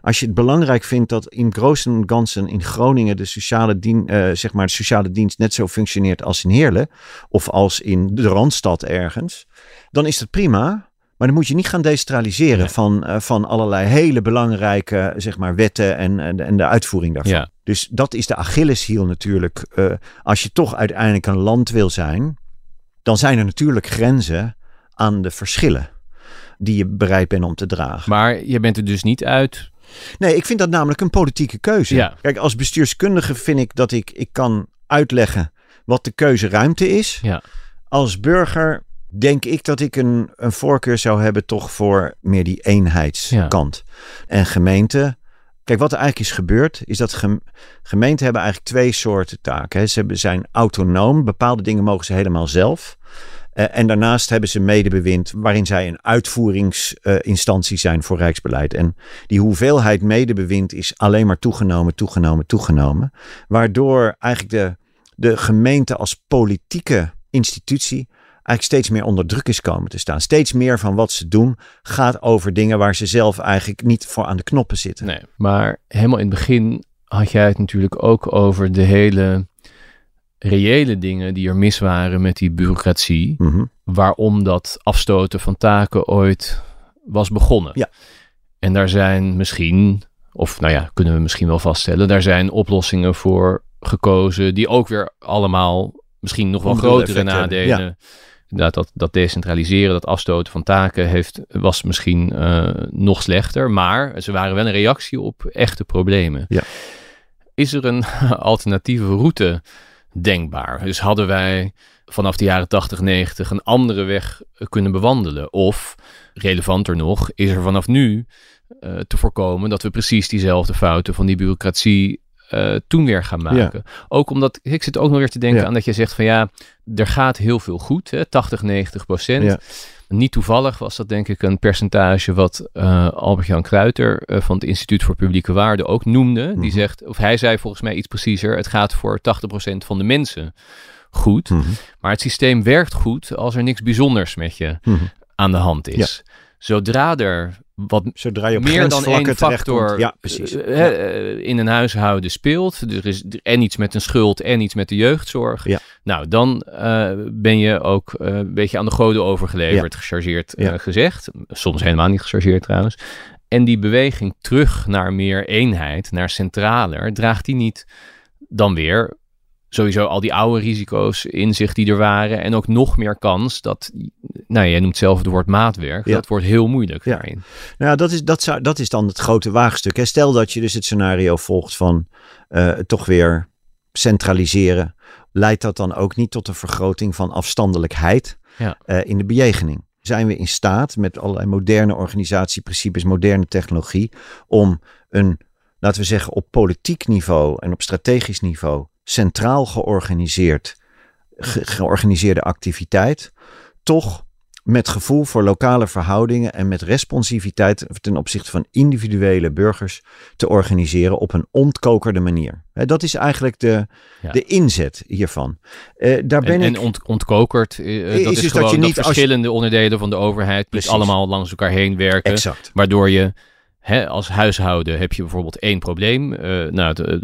[SPEAKER 2] als je het belangrijk vindt dat in Großen Ganzen in Groningen de sociale, dien, uh, zeg maar de sociale dienst net zo functioneert als in Heerlen of als in de Randstad ergens, dan is dat prima. Maar dan moet je niet gaan decentraliseren nee. van, uh, van allerlei hele belangrijke zeg maar, wetten en, en, en de uitvoering daarvan.
[SPEAKER 1] Ja.
[SPEAKER 2] Dus dat is de Achilleshiel natuurlijk. Uh, als je toch uiteindelijk een land wil zijn, dan zijn er natuurlijk grenzen aan de verschillen die je bereid bent om te dragen.
[SPEAKER 1] Maar je bent er dus niet uit
[SPEAKER 2] Nee, ik vind dat namelijk een politieke keuze.
[SPEAKER 1] Ja.
[SPEAKER 2] Kijk, als bestuurskundige vind ik dat ik, ik kan uitleggen wat de keuzeruimte is.
[SPEAKER 1] Ja.
[SPEAKER 2] Als burger denk ik dat ik een, een voorkeur zou hebben toch voor meer die eenheidskant. En gemeenten, kijk wat er eigenlijk is gebeurd, is dat gem, gemeenten hebben eigenlijk twee soorten taken. Hè. Ze hebben, zijn autonoom, bepaalde dingen mogen ze helemaal zelf. Uh, en daarnaast hebben ze medebewind waarin zij een uitvoeringsinstantie uh, zijn voor rijksbeleid. En die hoeveelheid medebewind is alleen maar toegenomen, toegenomen, toegenomen. Waardoor eigenlijk de, de gemeente als politieke institutie eigenlijk steeds meer onder druk is komen te staan. Steeds meer van wat ze doen gaat over dingen waar ze zelf eigenlijk niet voor aan de knoppen zitten.
[SPEAKER 1] Nee, maar helemaal in het begin had jij het natuurlijk ook over de hele reële dingen die er mis waren met die bureaucratie.
[SPEAKER 2] Mhm.
[SPEAKER 1] Waarom dat afstoten van taken ooit was begonnen.
[SPEAKER 2] Ja.
[SPEAKER 1] En daar zijn misschien, of nou ja, kunnen we misschien wel vaststellen, daar zijn oplossingen voor gekozen die ook weer allemaal misschien nog wel grotere nadelen. Dat, dat, dat decentraliseren, dat afstoten van taken heeft, was misschien eh, nog slechter. Maar ze waren wel een reactie op echte problemen.
[SPEAKER 2] Ja.
[SPEAKER 1] Is er een alternatieve route denkbaar? Dus hadden wij vanaf de jaren 80, 90 een andere weg kunnen bewandelen? Of, relevanter nog, is er vanaf nu uh, te voorkomen dat we precies diezelfde fouten van die bureaucratie uh, toen weer gaan maken. Ja. Ook omdat, ik zit ook nog weer te denken ja. aan dat je zegt van ja, er gaat heel veel goed, hè, 80, 90 procent.
[SPEAKER 2] Ja.
[SPEAKER 1] Niet toevallig was dat denk ik een percentage wat uh, Albert-Jan Kruiter uh, van het Instituut voor Publieke Waarden ook noemde.
[SPEAKER 2] Mhm.
[SPEAKER 1] Die zegt, of hij zei volgens mij iets preciezer, het gaat voor 80% van de mensen goed.
[SPEAKER 2] Mhm.
[SPEAKER 1] Maar het systeem werkt goed als er niks bijzonders met je
[SPEAKER 2] Mhm.
[SPEAKER 1] aan de hand is. Zodra er wat
[SPEAKER 2] Zodra je op
[SPEAKER 1] meer dan één factor.
[SPEAKER 2] Ja, precies.
[SPEAKER 1] eh,
[SPEAKER 2] Ja.
[SPEAKER 1] eh, in een huishouden speelt. Er is er- en iets met een schuld en iets met de jeugdzorg.
[SPEAKER 2] Ja.
[SPEAKER 1] Nou, dan eh, ben je ook eh, een beetje aan de goden overgeleverd, gechargeerd eh,
[SPEAKER 2] Ja.
[SPEAKER 1] gezegd. Soms helemaal niet gechargeerd trouwens. En die beweging terug naar meer eenheid, naar centraler, draagt die niet dan weer sowieso al die oude risico's in zich die er waren. En ook nog meer kans dat, nou jij noemt zelf het woord maatwerk.
[SPEAKER 2] Ja.
[SPEAKER 1] Dat wordt heel moeilijk
[SPEAKER 2] Ja.
[SPEAKER 1] daarin.
[SPEAKER 2] Nou, ja, dat is, dat, zou, dat is dan het grote waagstuk. Hè. Stel dat je dus het scenario volgt van eh, toch weer centraliseren. Leidt dat dan ook niet tot een vergroting van afstandelijkheid
[SPEAKER 1] Ja.
[SPEAKER 2] eh, in de bejegening? Zijn we in staat met allerlei moderne organisatieprincipes, moderne technologie, om een, laten we zeggen, op politiek niveau en op strategisch niveau centraal georganiseerd, ge- georganiseerde activiteit, toch met gevoel voor lokale verhoudingen en met responsiviteit ten opzichte van individuele burgers te organiseren op een ontkokerde manier. Dat is eigenlijk de,
[SPEAKER 1] Ja.
[SPEAKER 2] de inzet hiervan. Eh, daar ben
[SPEAKER 1] En,
[SPEAKER 2] ik.
[SPEAKER 1] en ont, ontkokerd, eh,
[SPEAKER 2] Is
[SPEAKER 1] dat is,
[SPEAKER 2] dus dat
[SPEAKER 1] gewoon
[SPEAKER 2] je
[SPEAKER 1] dat
[SPEAKER 2] niet je-
[SPEAKER 1] verschillende onderdelen van de overheid niet
[SPEAKER 2] Precies.
[SPEAKER 1] allemaal langs elkaar heen werken.
[SPEAKER 2] exact.
[SPEAKER 1] Waardoor je hè, als huishouden heb je bijvoorbeeld één probleem. Eh, nou, het, eh,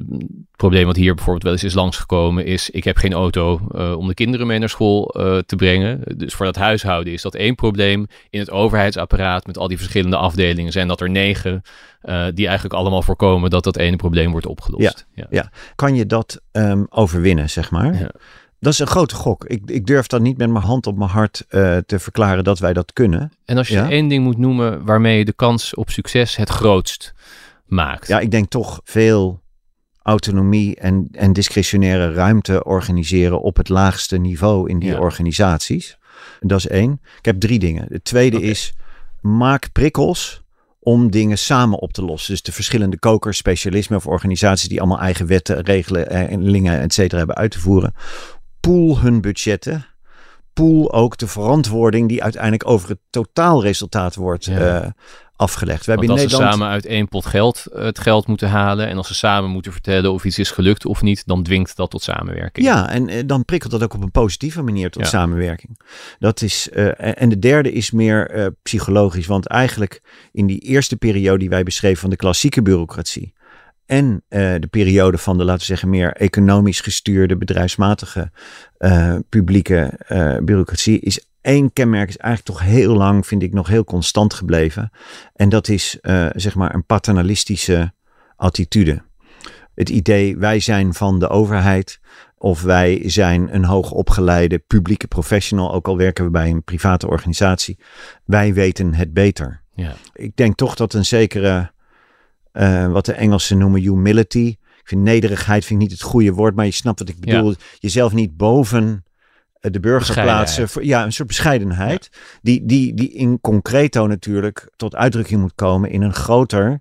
[SPEAKER 1] probleem wat hier bijvoorbeeld wel eens is langsgekomen is... ik heb geen auto eh, om de kinderen mee naar school te brengen. Dus voor dat huishouden is dat één probleem. In het overheidsapparaat met al die verschillende afdelingen... zijn dat er negen die eigenlijk allemaal voorkomen... dat dat ene probleem wordt opgelost. Ja.
[SPEAKER 2] Kan je dat ehm, overwinnen, zeg maar?
[SPEAKER 1] Ja.
[SPEAKER 2] Dat is een grote gok. Ik, ik durf dan niet met mijn hand op mijn hart eh, te verklaren dat wij dat kunnen.
[SPEAKER 1] En als je
[SPEAKER 2] Ja.
[SPEAKER 1] één ding moet noemen waarmee je de kans op succes het grootst maakt.
[SPEAKER 2] Ja, ik denk toch veel autonomie en, en discretionaire ruimte organiseren op het laagste niveau in die
[SPEAKER 1] Ja.
[SPEAKER 2] organisaties. Dat is één. Ik heb drie dingen. Het tweede is, maak prikkels om dingen samen op te lossen. Dus de verschillende kokers, specialismen of organisaties die allemaal eigen wetten, regelen en lingen, et cetera, hebben uit te voeren. Pool hun budgetten. Pool ook de verantwoording die uiteindelijk over het totaalresultaat wordt
[SPEAKER 1] Ja.
[SPEAKER 2] eh, afgelegd. We hebben
[SPEAKER 1] als
[SPEAKER 2] in
[SPEAKER 1] ze
[SPEAKER 2] Nederland...
[SPEAKER 1] samen uit één pot geld het geld moeten halen en als ze samen moeten vertellen of iets is gelukt of niet, dan dwingt dat tot samenwerking.
[SPEAKER 2] Ja, en eh, dan prikkelt dat ook op een positieve manier tot
[SPEAKER 1] Ja.
[SPEAKER 2] samenwerking. Dat is, eh, en- de derde is meer psychologisch. Want eigenlijk in die eerste periode die wij beschreven van de klassieke bureaucratie. En eh, de periode van de, laten we zeggen, meer economisch gestuurde, bedrijfsmatige eh, publieke eh, bureaucratie. Is één kenmerk, is eigenlijk toch heel lang, vind ik, nog heel constant gebleven. En dat is, zeg maar, een paternalistische attitude. Het idee, wij zijn van de overheid. Of wij zijn een hoogopgeleide publieke professional, ook al werken we bij een private organisatie. Wij weten het beter.
[SPEAKER 1] Ja.
[SPEAKER 2] Ik denk toch dat een zekere, eh, wat de Engelsen noemen humility. Ik vind nederigheid vind ik niet het goede woord, maar je snapt wat ik bedoel. Jezelf niet boven de burger plaatsen. Voor, ja, een soort bescheidenheid. Die, die, die in concreto natuurlijk tot uitdrukking moet komen in een groter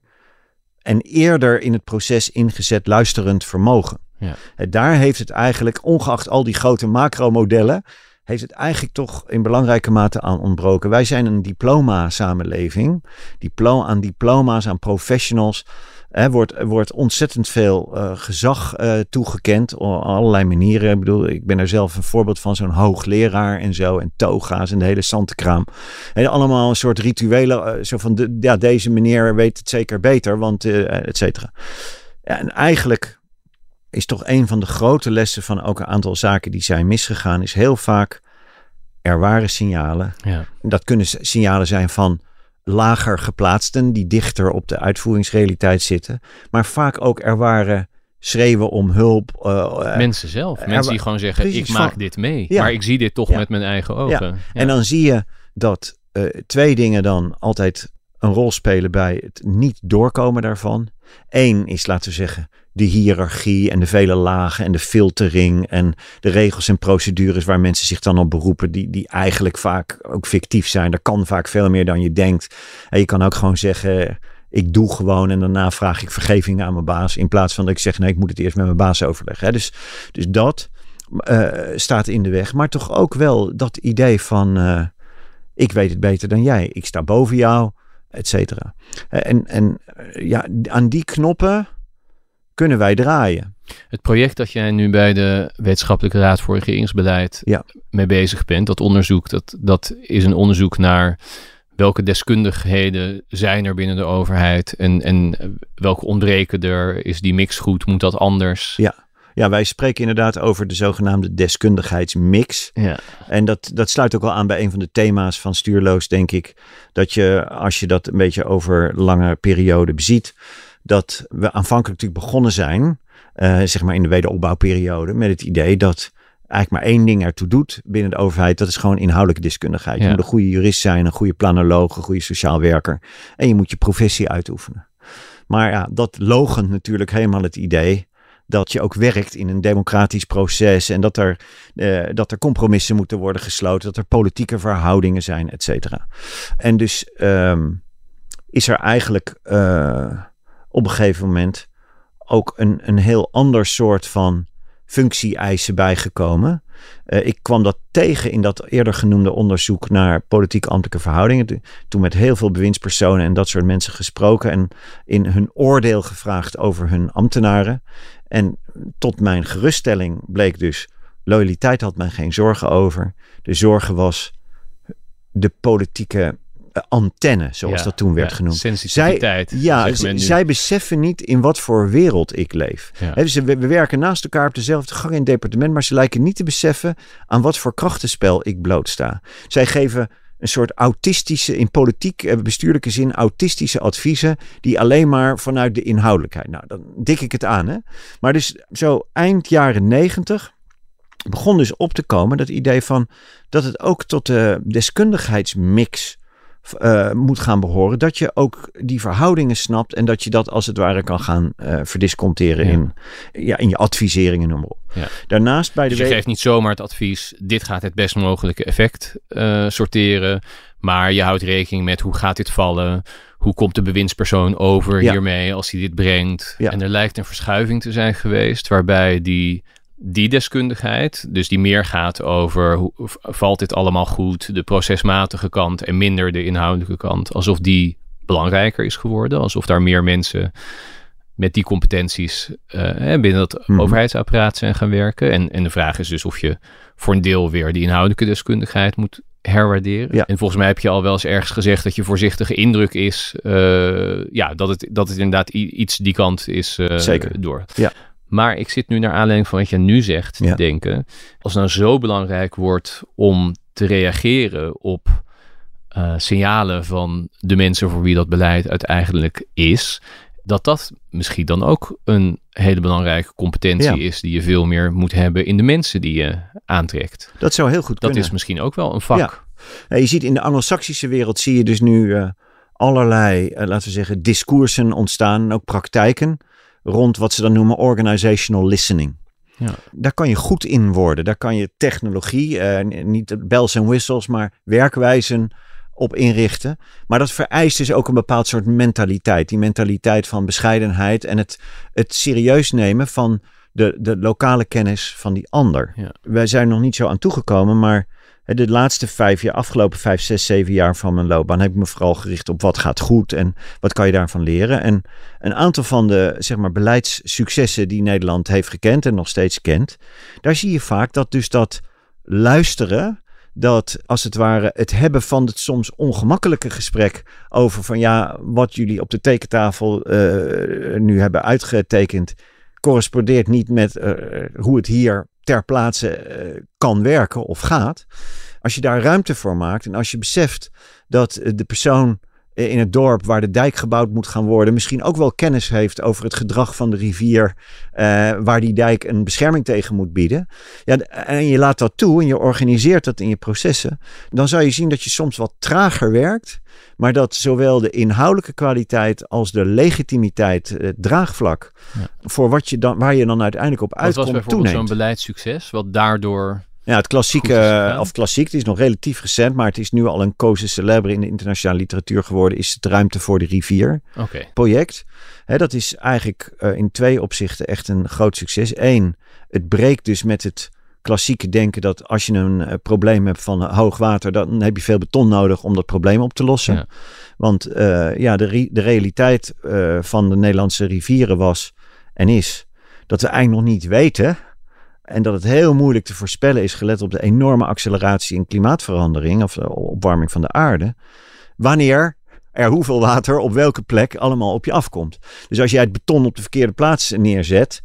[SPEAKER 2] en eerder in het proces ingezet luisterend vermogen. Ja. Daar heeft het eigenlijk, ongeacht al die grote macromodellen, heeft het eigenlijk toch in belangrijke mate aan ontbroken. Wij zijn een diploma-samenleving. Diploma aan diploma's, aan professionals. Er wordt, wordt ontzettend veel uh, gezag uh, toegekend op allerlei manieren. Ik bedoel, ik ben er zelf een voorbeeld van, zo'n hoogleraar en zo. En toga's en de hele santekraam. En allemaal een soort rituelen. Uh, zo van, de, ja, deze meneer weet het zeker beter, want et cetera. En eigenlijk is toch een van de grote lessen van ook een aantal zaken die zijn misgegaan, is heel vaak er waren signalen. Ja. Dat kunnen signalen zijn van lager geplaatsten die dichter op de uitvoeringsrealiteit zitten. Maar vaak ook er waren schreeuwen om hulp.
[SPEAKER 1] Uh, mensen zelf. Mensen die gewoon zeggen, ik maak dit mee. Maar ik zie dit toch met mijn eigen ogen.
[SPEAKER 2] En dan zie je dat uh, twee dingen dan altijd een rol spelen bij het niet doorkomen daarvan. Eén is, laten we zeggen, de hiërarchie en de vele lagen en de filtering en de regels en procedures waar mensen zich dan op beroepen, die, die eigenlijk vaak ook fictief zijn. Er kan vaak veel meer dan je denkt. En je kan ook gewoon zeggen, ik doe gewoon en daarna vraag ik vergeving aan mijn baas. In plaats van dat ik zeg, nee, ik moet het eerst met mijn baas overleggen. Dus, dus dat uh, staat in de weg. Maar toch ook wel dat idee van, uh, ik weet het beter dan jij. Ik sta boven jou, et cetera. En, en ja, aan die knoppen kunnen wij draaien.
[SPEAKER 1] Het project dat jij nu bij de Wetenschappelijke Raad voor Regeringsbeleid ja. mee bezig bent, dat onderzoek, dat, dat is een onderzoek naar welke deskundigheden zijn er binnen de overheid en, en welke ontbreken er, is die mix goed, moet dat anders?
[SPEAKER 2] Ja. Ja, wij spreken inderdaad over de zogenaamde deskundigheidsmix. Ja. En dat, dat sluit ook wel aan bij een van de thema's van Stuurloos, denk ik. Dat je, als je dat een beetje over lange periode beziet, dat we aanvankelijk natuurlijk begonnen zijn, uh, zeg maar in de wederopbouwperiode, met het idee dat eigenlijk maar één ding ertoe doet binnen de overheid. Dat is gewoon inhoudelijke deskundigheid. Je moet een goede jurist zijn, een goede planoloog, een goede sociaal werker. En je moet je professie uitoefenen. Maar ja, dat logent natuurlijk helemaal het idee dat je ook werkt in een democratisch proces en dat er, uh, dat er compromissen moeten worden gesloten, dat er politieke verhoudingen zijn, et cetera. En dus um, is er eigenlijk uh, op een gegeven moment ook een, een heel ander soort van functie-eisen bijgekomen. Uh, ik kwam dat tegen in dat eerder genoemde onderzoek naar politiek-ambtelijke verhoudingen. Toen met heel veel bewindspersonen en dat soort mensen gesproken en in hun oordeel gevraagd over hun ambtenaren. En tot mijn geruststelling bleek dus, loyaliteit had men geen zorgen over. De zorgen was de politieke eh, antenne, zoals dat toen werd genoemd.
[SPEAKER 1] Sensitiviteit.
[SPEAKER 2] Zij, ja, zij beseffen niet in wat voor wereld ik leef. dus we, we, werken naast elkaar op dezelfde gang in het departement, maar ze lijken niet te beseffen aan wat voor krachtenspel ik blootsta. Zij geven een soort autistische, in politiek en bestuurlijke zin, autistische adviezen, die alleen maar vanuit de inhoudelijkheid. Nou, dan dik ik het aan. Hè? Maar dus zo eind jaren negentig begon dus op te komen dat idee van dat het ook tot de deskundigheidsmix uh, moet gaan behoren. Dat je ook die verhoudingen snapt en dat je dat als het ware kan gaan uh, verdisconteren in, ja, in je adviseringen, noem maar op. Ja. Daarnaast bij de.
[SPEAKER 1] Dus je geeft niet zomaar het advies: dit gaat het best mogelijke effect uh, sorteren. Maar je houdt rekening met hoe gaat dit vallen? Hoe komt de bewindspersoon over hiermee als hij dit brengt? En er lijkt een verschuiving te zijn geweest waarbij die die deskundigheid, dus die meer gaat over hoe valt dit allemaal goed, de procesmatige kant en minder de inhoudelijke kant, alsof die belangrijker is geworden, alsof daar meer mensen met die competenties uh, binnen het mm overheidsapparaat zijn gaan werken. En, en de vraag is dus of je voor een deel weer die inhoudelijke deskundigheid moet herwaarderen. Ja. En volgens mij heb je al wel eens ergens gezegd dat je voorzichtige indruk is, uh, ja, dat het, dat het inderdaad iets die kant is uh, Zeker. door. Ja. Maar ik zit nu naar aanleiding van wat je nu zegt te denken. Als het nou zo belangrijk wordt om te reageren op uh, signalen van de mensen voor wie dat beleid uiteindelijk is, dat dat misschien dan ook een hele belangrijke competentie is die je veel meer moet hebben in de mensen die je aantrekt.
[SPEAKER 2] Dat zou heel goed
[SPEAKER 1] dat
[SPEAKER 2] kunnen.
[SPEAKER 1] is misschien ook wel een vak.
[SPEAKER 2] Ja. je ziet in de Anglo-Saxische wereld zie je dus nu uh, allerlei, uh, laten we zeggen, discoursen ontstaan, ook praktijken rond wat ze dan noemen organizational listening.
[SPEAKER 1] Ja.
[SPEAKER 2] Daar kan je goed in worden. Daar kan je technologie, eh, niet bells en whistles, maar werkwijzen op inrichten. Maar dat vereist dus ook een bepaald soort mentaliteit. Die mentaliteit van bescheidenheid en het, het serieus nemen van de, de lokale kennis van die ander.
[SPEAKER 1] Ja.
[SPEAKER 2] Wij zijn nog niet zo aan toegekomen, maar de laatste vijf jaar, afgelopen vijf, zes, zeven jaar van mijn loopbaan heb ik me vooral gericht op wat gaat goed en wat kan je daarvan leren. En een aantal van de zeg maar, beleidssuccessen die Nederland heeft gekend en nog steeds kent, daar zie je vaak dat dus dat luisteren, dat als het ware het hebben van het soms ongemakkelijke gesprek over van ja, wat jullie op de tekentafel uh, nu hebben uitgetekend, correspondeert niet met uh, hoe het hier ter plaatse uh, kan werken of gaat. Als je daar ruimte voor maakt en als je beseft dat de persoon in het dorp waar de dijk gebouwd moet gaan worden, misschien ook wel kennis heeft over het gedrag van de rivier, uh, waar die dijk een bescherming tegen moet bieden. Ja, en je laat dat toe en je organiseert dat in je processen, dan zou je zien dat je soms wat trager werkt, maar dat zowel de inhoudelijke kwaliteit als de legitimiteit, het draagvlak, ja. voor wat je dan, waar je dan uiteindelijk op uitkomt,
[SPEAKER 1] Wat was bijvoorbeeld zo'n beleidssucces, wat daardoor
[SPEAKER 2] ja, het klassieke, of klassiek, het is nog relatief recent, maar het is nu al een cause celebre in de internationale literatuur geworden, is het Ruimte voor de Rivier
[SPEAKER 1] okay.
[SPEAKER 2] project. Hè, dat is eigenlijk uh, in twee opzichten echt een groot succes. Eén, het breekt dus met het klassieke denken dat als je een uh, probleem hebt van uh, hoog water, dan heb je veel beton nodig om dat probleem op te lossen. Ja. Want ja, de, de realiteit van de Nederlandse rivieren was en is dat we eigenlijk nog niet weten en dat het heel moeilijk te voorspellen is, gelet op de enorme acceleratie in klimaatverandering of de opwarming van de aarde. Wanneer er hoeveel water op welke plek allemaal op je afkomt. Dus als jij het beton op de verkeerde plaats neerzet,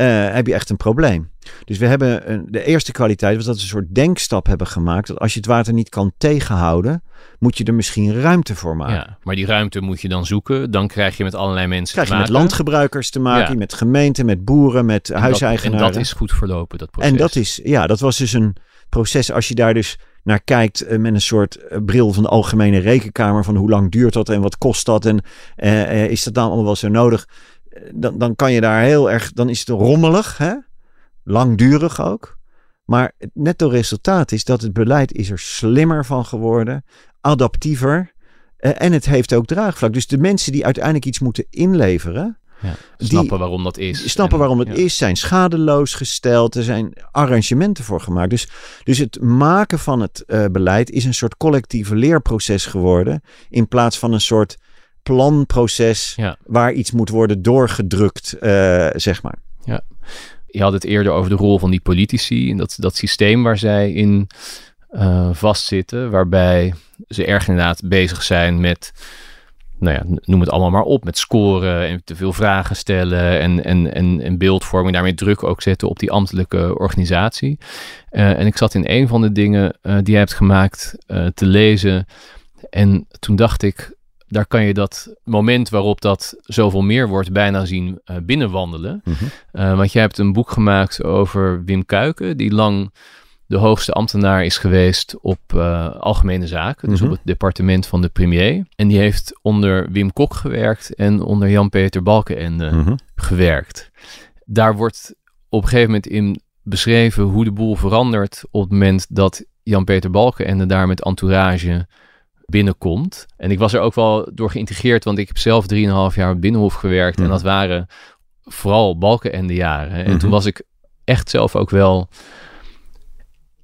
[SPEAKER 2] uh, heb je echt een probleem. Dus we hebben een, de eerste kwaliteit was dat we een soort denkstap hebben gemaakt. Dat als je het water niet kan tegenhouden, moet je er misschien ruimte voor maken.
[SPEAKER 1] Ja, maar die ruimte moet je dan zoeken. Dan krijg je met allerlei mensen
[SPEAKER 2] krijg je
[SPEAKER 1] maken.
[SPEAKER 2] met landgebruikers te maken,
[SPEAKER 1] Ja.
[SPEAKER 2] met gemeenten, met boeren, met
[SPEAKER 1] En
[SPEAKER 2] huiseigenaren.
[SPEAKER 1] Dat, en dat is goed verlopen, dat proces.
[SPEAKER 2] En dat is, ja, dat was dus een proces. Als je daar dus naar kijkt eh, met een soort eh, bril van de algemene rekenkamer. Van hoe lang duurt dat en wat kost dat en eh, eh, is dat dan allemaal wel zo nodig? Dan, dan kan je daar heel erg, dan is het rommelig, hè? langdurig ook. Maar het netto resultaat is dat het beleid is er slimmer van geworden, adaptiever. eh, en het heeft ook draagvlak. Dus de mensen die uiteindelijk iets moeten inleveren,
[SPEAKER 1] Ja.
[SPEAKER 2] die-
[SPEAKER 1] Snappen waarom dat is.
[SPEAKER 2] snappen
[SPEAKER 1] En-
[SPEAKER 2] waarom het
[SPEAKER 1] ja.
[SPEAKER 2] is, zijn schadeloos gesteld, er zijn arrangementen voor gemaakt. Dus, dus het maken van het eh, beleid is een soort collectieve leerproces geworden, in plaats van een soort planproces
[SPEAKER 1] Ja.
[SPEAKER 2] waar iets moet worden doorgedrukt, eh, zeg maar.
[SPEAKER 1] Je had het eerder over de rol van die politici en dat, dat systeem waar zij in eh, vastzitten, waarbij ze erg inderdaad bezig zijn met, nou ja, noem het allemaal maar op, met scoren en te veel vragen stellen en, en, en, en beeldvorming, daarmee druk ook zetten op die ambtelijke organisatie. Eh, en ik zat in een van de dingen die jij hebt gemaakt te lezen en toen dacht ik, daar kan je dat moment waarop dat zoveel meer wordt bijna zien eh, binnenwandelen. Uh, want jij hebt een boek gemaakt over Wim Kuiken, die lang de hoogste ambtenaar is geweest op uh, algemene zaken, dus
[SPEAKER 2] Mhm.
[SPEAKER 1] op het departement van de premier. En die heeft onder Wim Kok gewerkt en onder Jan-Peter Balkenende
[SPEAKER 2] Mhm.
[SPEAKER 1] gewerkt. Daar wordt op een gegeven moment in beschreven hoe de boel verandert op het moment dat Jan-Peter Balkenende daar met entourage binnenkomt. En ik was er ook wel door geïntegreerd, want ik heb zelf 3,5 jaar op Binnenhof gewerkt. En dat waren vooral Balkenende jaren. En toen was ik echt zelf ook wel...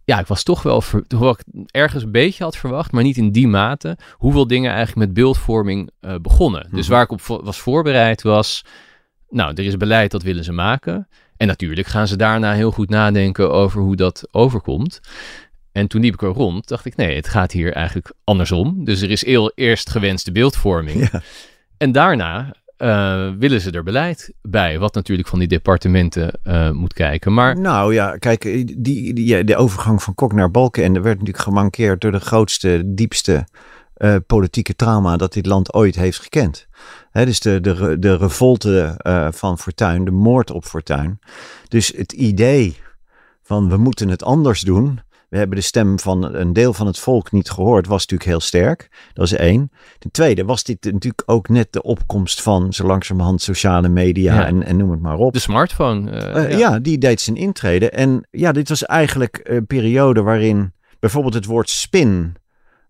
[SPEAKER 1] Ja, ik was toch wel... ver- Hoewel ik ergens een beetje had verwacht, maar niet in die mate... hoeveel dingen eigenlijk met beeldvorming eh, begonnen. Dus
[SPEAKER 2] Mhm.
[SPEAKER 1] waar ik op was voorbereid was... Nou, er is beleid, dat willen ze maken. En natuurlijk gaan ze daarna heel goed nadenken over hoe dat overkomt. En toen liep ik er rond, dacht ik, nee, het gaat hier eigenlijk andersom. Dus er is eerst gewenste beeldvorming.
[SPEAKER 2] Ja.
[SPEAKER 1] En daarna eh, willen ze er beleid bij, wat natuurlijk van die departementen eh, moet kijken. Maar
[SPEAKER 2] Nou ja, kijk, die, die, de overgang van Kok naar Balkenende werd natuurlijk gemankeerd door de grootste, diepste eh, politieke trauma dat dit land ooit heeft gekend. Dus de, de, de revolte van Fortuyn, de moord op Fortuyn. Dus het idee van we moeten het anders doen. We hebben de stem van een deel van het volk niet gehoord, was natuurlijk heel sterk. Dat is één. Ten tweede was dit natuurlijk ook net de opkomst van zo langzamerhand sociale media
[SPEAKER 1] Ja.
[SPEAKER 2] en, en noem het maar op.
[SPEAKER 1] De smartphone. eh,
[SPEAKER 2] Eh, ja. die deed zijn intrede. En ja, dit was eigenlijk een periode waarin bijvoorbeeld het woord spin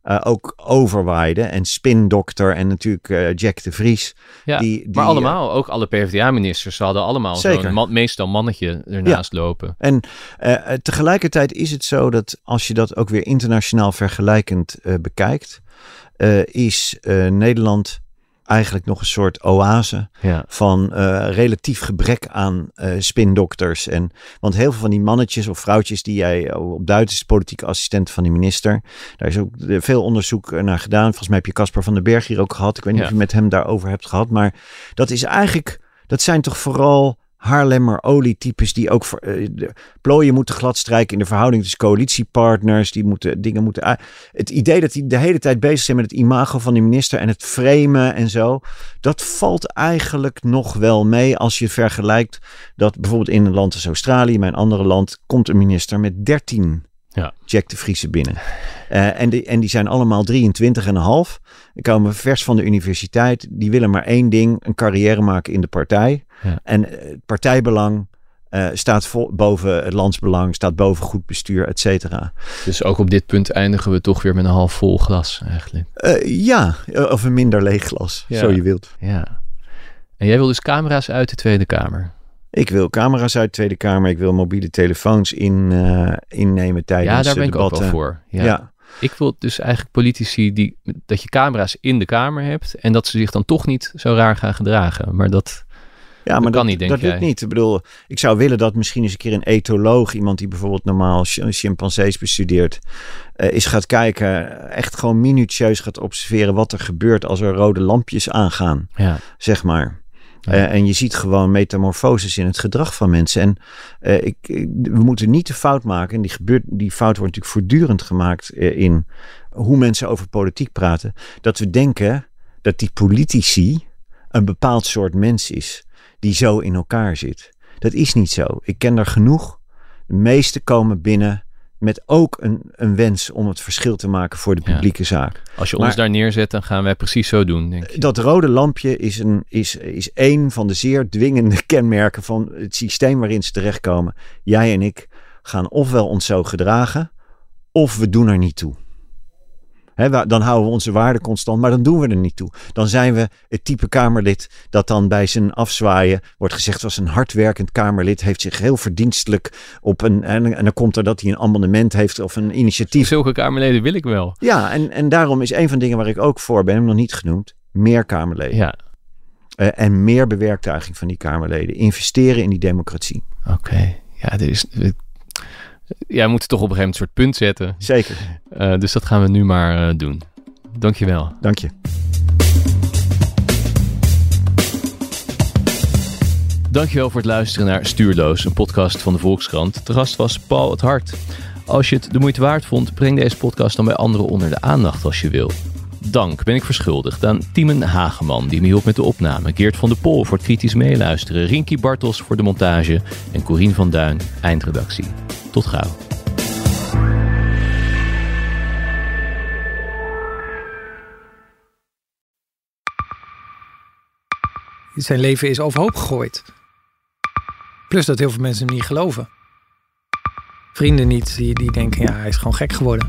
[SPEAKER 2] eh, ook overwaaide. En spindokter en natuurlijk eh, Jack de Vries.
[SPEAKER 1] Ja,
[SPEAKER 2] die, die,
[SPEAKER 1] maar allemaal, ook alle PvdA-ministers, hadden allemaal zo'n man- meestal mannetje ernaast lopen.
[SPEAKER 2] En eh, eh, tegelijkertijd is het zo dat als je dat ook weer internationaal vergelijkend eh, bekijkt, eh, is eh, Nederland eigenlijk nog een soort oase
[SPEAKER 1] Ja.
[SPEAKER 2] van eh, relatief gebrek aan eh, spindokters. En, want heel veel van die mannetjes of vrouwtjes die jij eh, op Duits is politieke assistent van die minister. Daar is ook veel onderzoek naar gedaan. Volgens mij heb je Caspar van den Berg hier ook gehad. Ik weet niet
[SPEAKER 1] Ja.
[SPEAKER 2] of je met hem daarover hebt gehad. Maar dat is eigenlijk, dat zijn toch vooral Haarlemmer olietypes die ook voor, eh, plooien moeten gladstrijken in de verhouding tussen coalitiepartners. Die moeten dingen moeten. Het idee dat die de hele tijd bezig zijn met het imago van de minister en het framen en zo. Dat valt eigenlijk nog wel mee als je vergelijkt dat bijvoorbeeld in een land als Australië, mijn andere land, komt een minister met 13
[SPEAKER 1] Ja.
[SPEAKER 2] Jack de Vriese binnen. Eh, en, die, en die zijn allemaal 23 en een half. Die komen vers van de universiteit. Die willen maar één ding, een carrière maken in de partij.
[SPEAKER 1] Ja.
[SPEAKER 2] En eh, het partijbelang eh, staat vol, boven het landsbelang, staat boven goed bestuur, et cetera.
[SPEAKER 1] Dus ook op dit punt eindigen we toch weer met een half vol glas eigenlijk.
[SPEAKER 2] Ja, of een minder leeg glas,
[SPEAKER 1] Ja.
[SPEAKER 2] zo je wilt.
[SPEAKER 1] Ja. En jij wil dus camera's uit de Tweede Kamer.
[SPEAKER 2] Ik wil camera's uit de Tweede Kamer. Ik wil mobiele telefoons in, eh, innemen tijdens
[SPEAKER 1] ja, daar
[SPEAKER 2] eh,
[SPEAKER 1] ben ik ook wel
[SPEAKER 2] debatten.
[SPEAKER 1] voor. Ja.
[SPEAKER 2] Ja.
[SPEAKER 1] Ik wil dus eigenlijk politici die dat je camera's in de Kamer hebt en dat ze zich dan toch niet zo raar gaan gedragen. Maar dat
[SPEAKER 2] Ja, maar
[SPEAKER 1] kan niet, denk
[SPEAKER 2] dat lukt niet. Ik bedoel, ik zou willen dat misschien eens een keer een etoloog, iemand die bijvoorbeeld normaal ch- chimpansees bestudeert, eh eens gaat kijken, echt gewoon minutieus gaat observeren wat er gebeurt als er rode lampjes aangaan,
[SPEAKER 1] ja,
[SPEAKER 2] zeg maar. Eh, en je ziet gewoon metamorfoses in het gedrag van mensen. En eh, ik, we moeten niet de fout maken. En die, gebeurt, die fout wordt natuurlijk voortdurend gemaakt eh, in hoe mensen over politiek praten. Dat we denken dat die politici een bepaald soort mens is. Die zo in elkaar zit. Dat is niet zo. Ik ken er genoeg. De meeste komen binnen met ook een, een wens om het verschil te maken voor de
[SPEAKER 1] Ja.
[SPEAKER 2] publieke zaak.
[SPEAKER 1] als je
[SPEAKER 2] Maar-
[SPEAKER 1] ons daar neerzet, dan gaan wij precies zo doen, denk ik.
[SPEAKER 2] Dat rode lampje is, een, is, is een van de zeer dwingende kenmerken van het systeem waarin ze terechtkomen. Jij en ik gaan ofwel ons zo gedragen, of we doen er niet toe. Dan houden we onze waarden constant, maar dan doen we er niet toe. Dan zijn we het type Kamerlid dat dan bij zijn afzwaaien wordt gezegd was een hardwerkend Kamerlid, heeft zich heel verdienstelijk op een. En, en dan komt er dat hij een amendement heeft of een initiatief.
[SPEAKER 1] Zulke Kamerleden wil ik wel.
[SPEAKER 2] Ja, en, en daarom is een van de dingen waar ik ook voor ben, nog niet genoemd, meer Kamerleden.
[SPEAKER 1] Ja,
[SPEAKER 2] Eh, en meer bewerktuiging van die Kamerleden. Investeren in die democratie.
[SPEAKER 1] oké. Ja, er is... Ja, we moeten toch op een gegeven moment een soort punt zetten.
[SPEAKER 2] Zeker.
[SPEAKER 1] Eh, dus dat gaan we nu maar eh, doen. Dankjewel.
[SPEAKER 2] Dank je.
[SPEAKER 1] Dankjewel voor het luisteren naar Stuurloos, een podcast van de Volkskrant. De gast was Paul het Hart. Als je het de moeite waard vond, breng deze podcast dan bij anderen onder de aandacht als je wil. Dank ben ik verschuldigd aan Tiemen Hageman, die me hielp met de opname. Geert van der Pol voor kritisch meeluisteren. Rinky Bartels voor de montage. En Corien van Duin, eindredactie. Tot gauw.
[SPEAKER 3] Zijn leven is overhoop gegooid. Plus dat heel veel mensen hem niet geloven. Vrienden niet, die, die denken, ja, hij is gewoon gek geworden.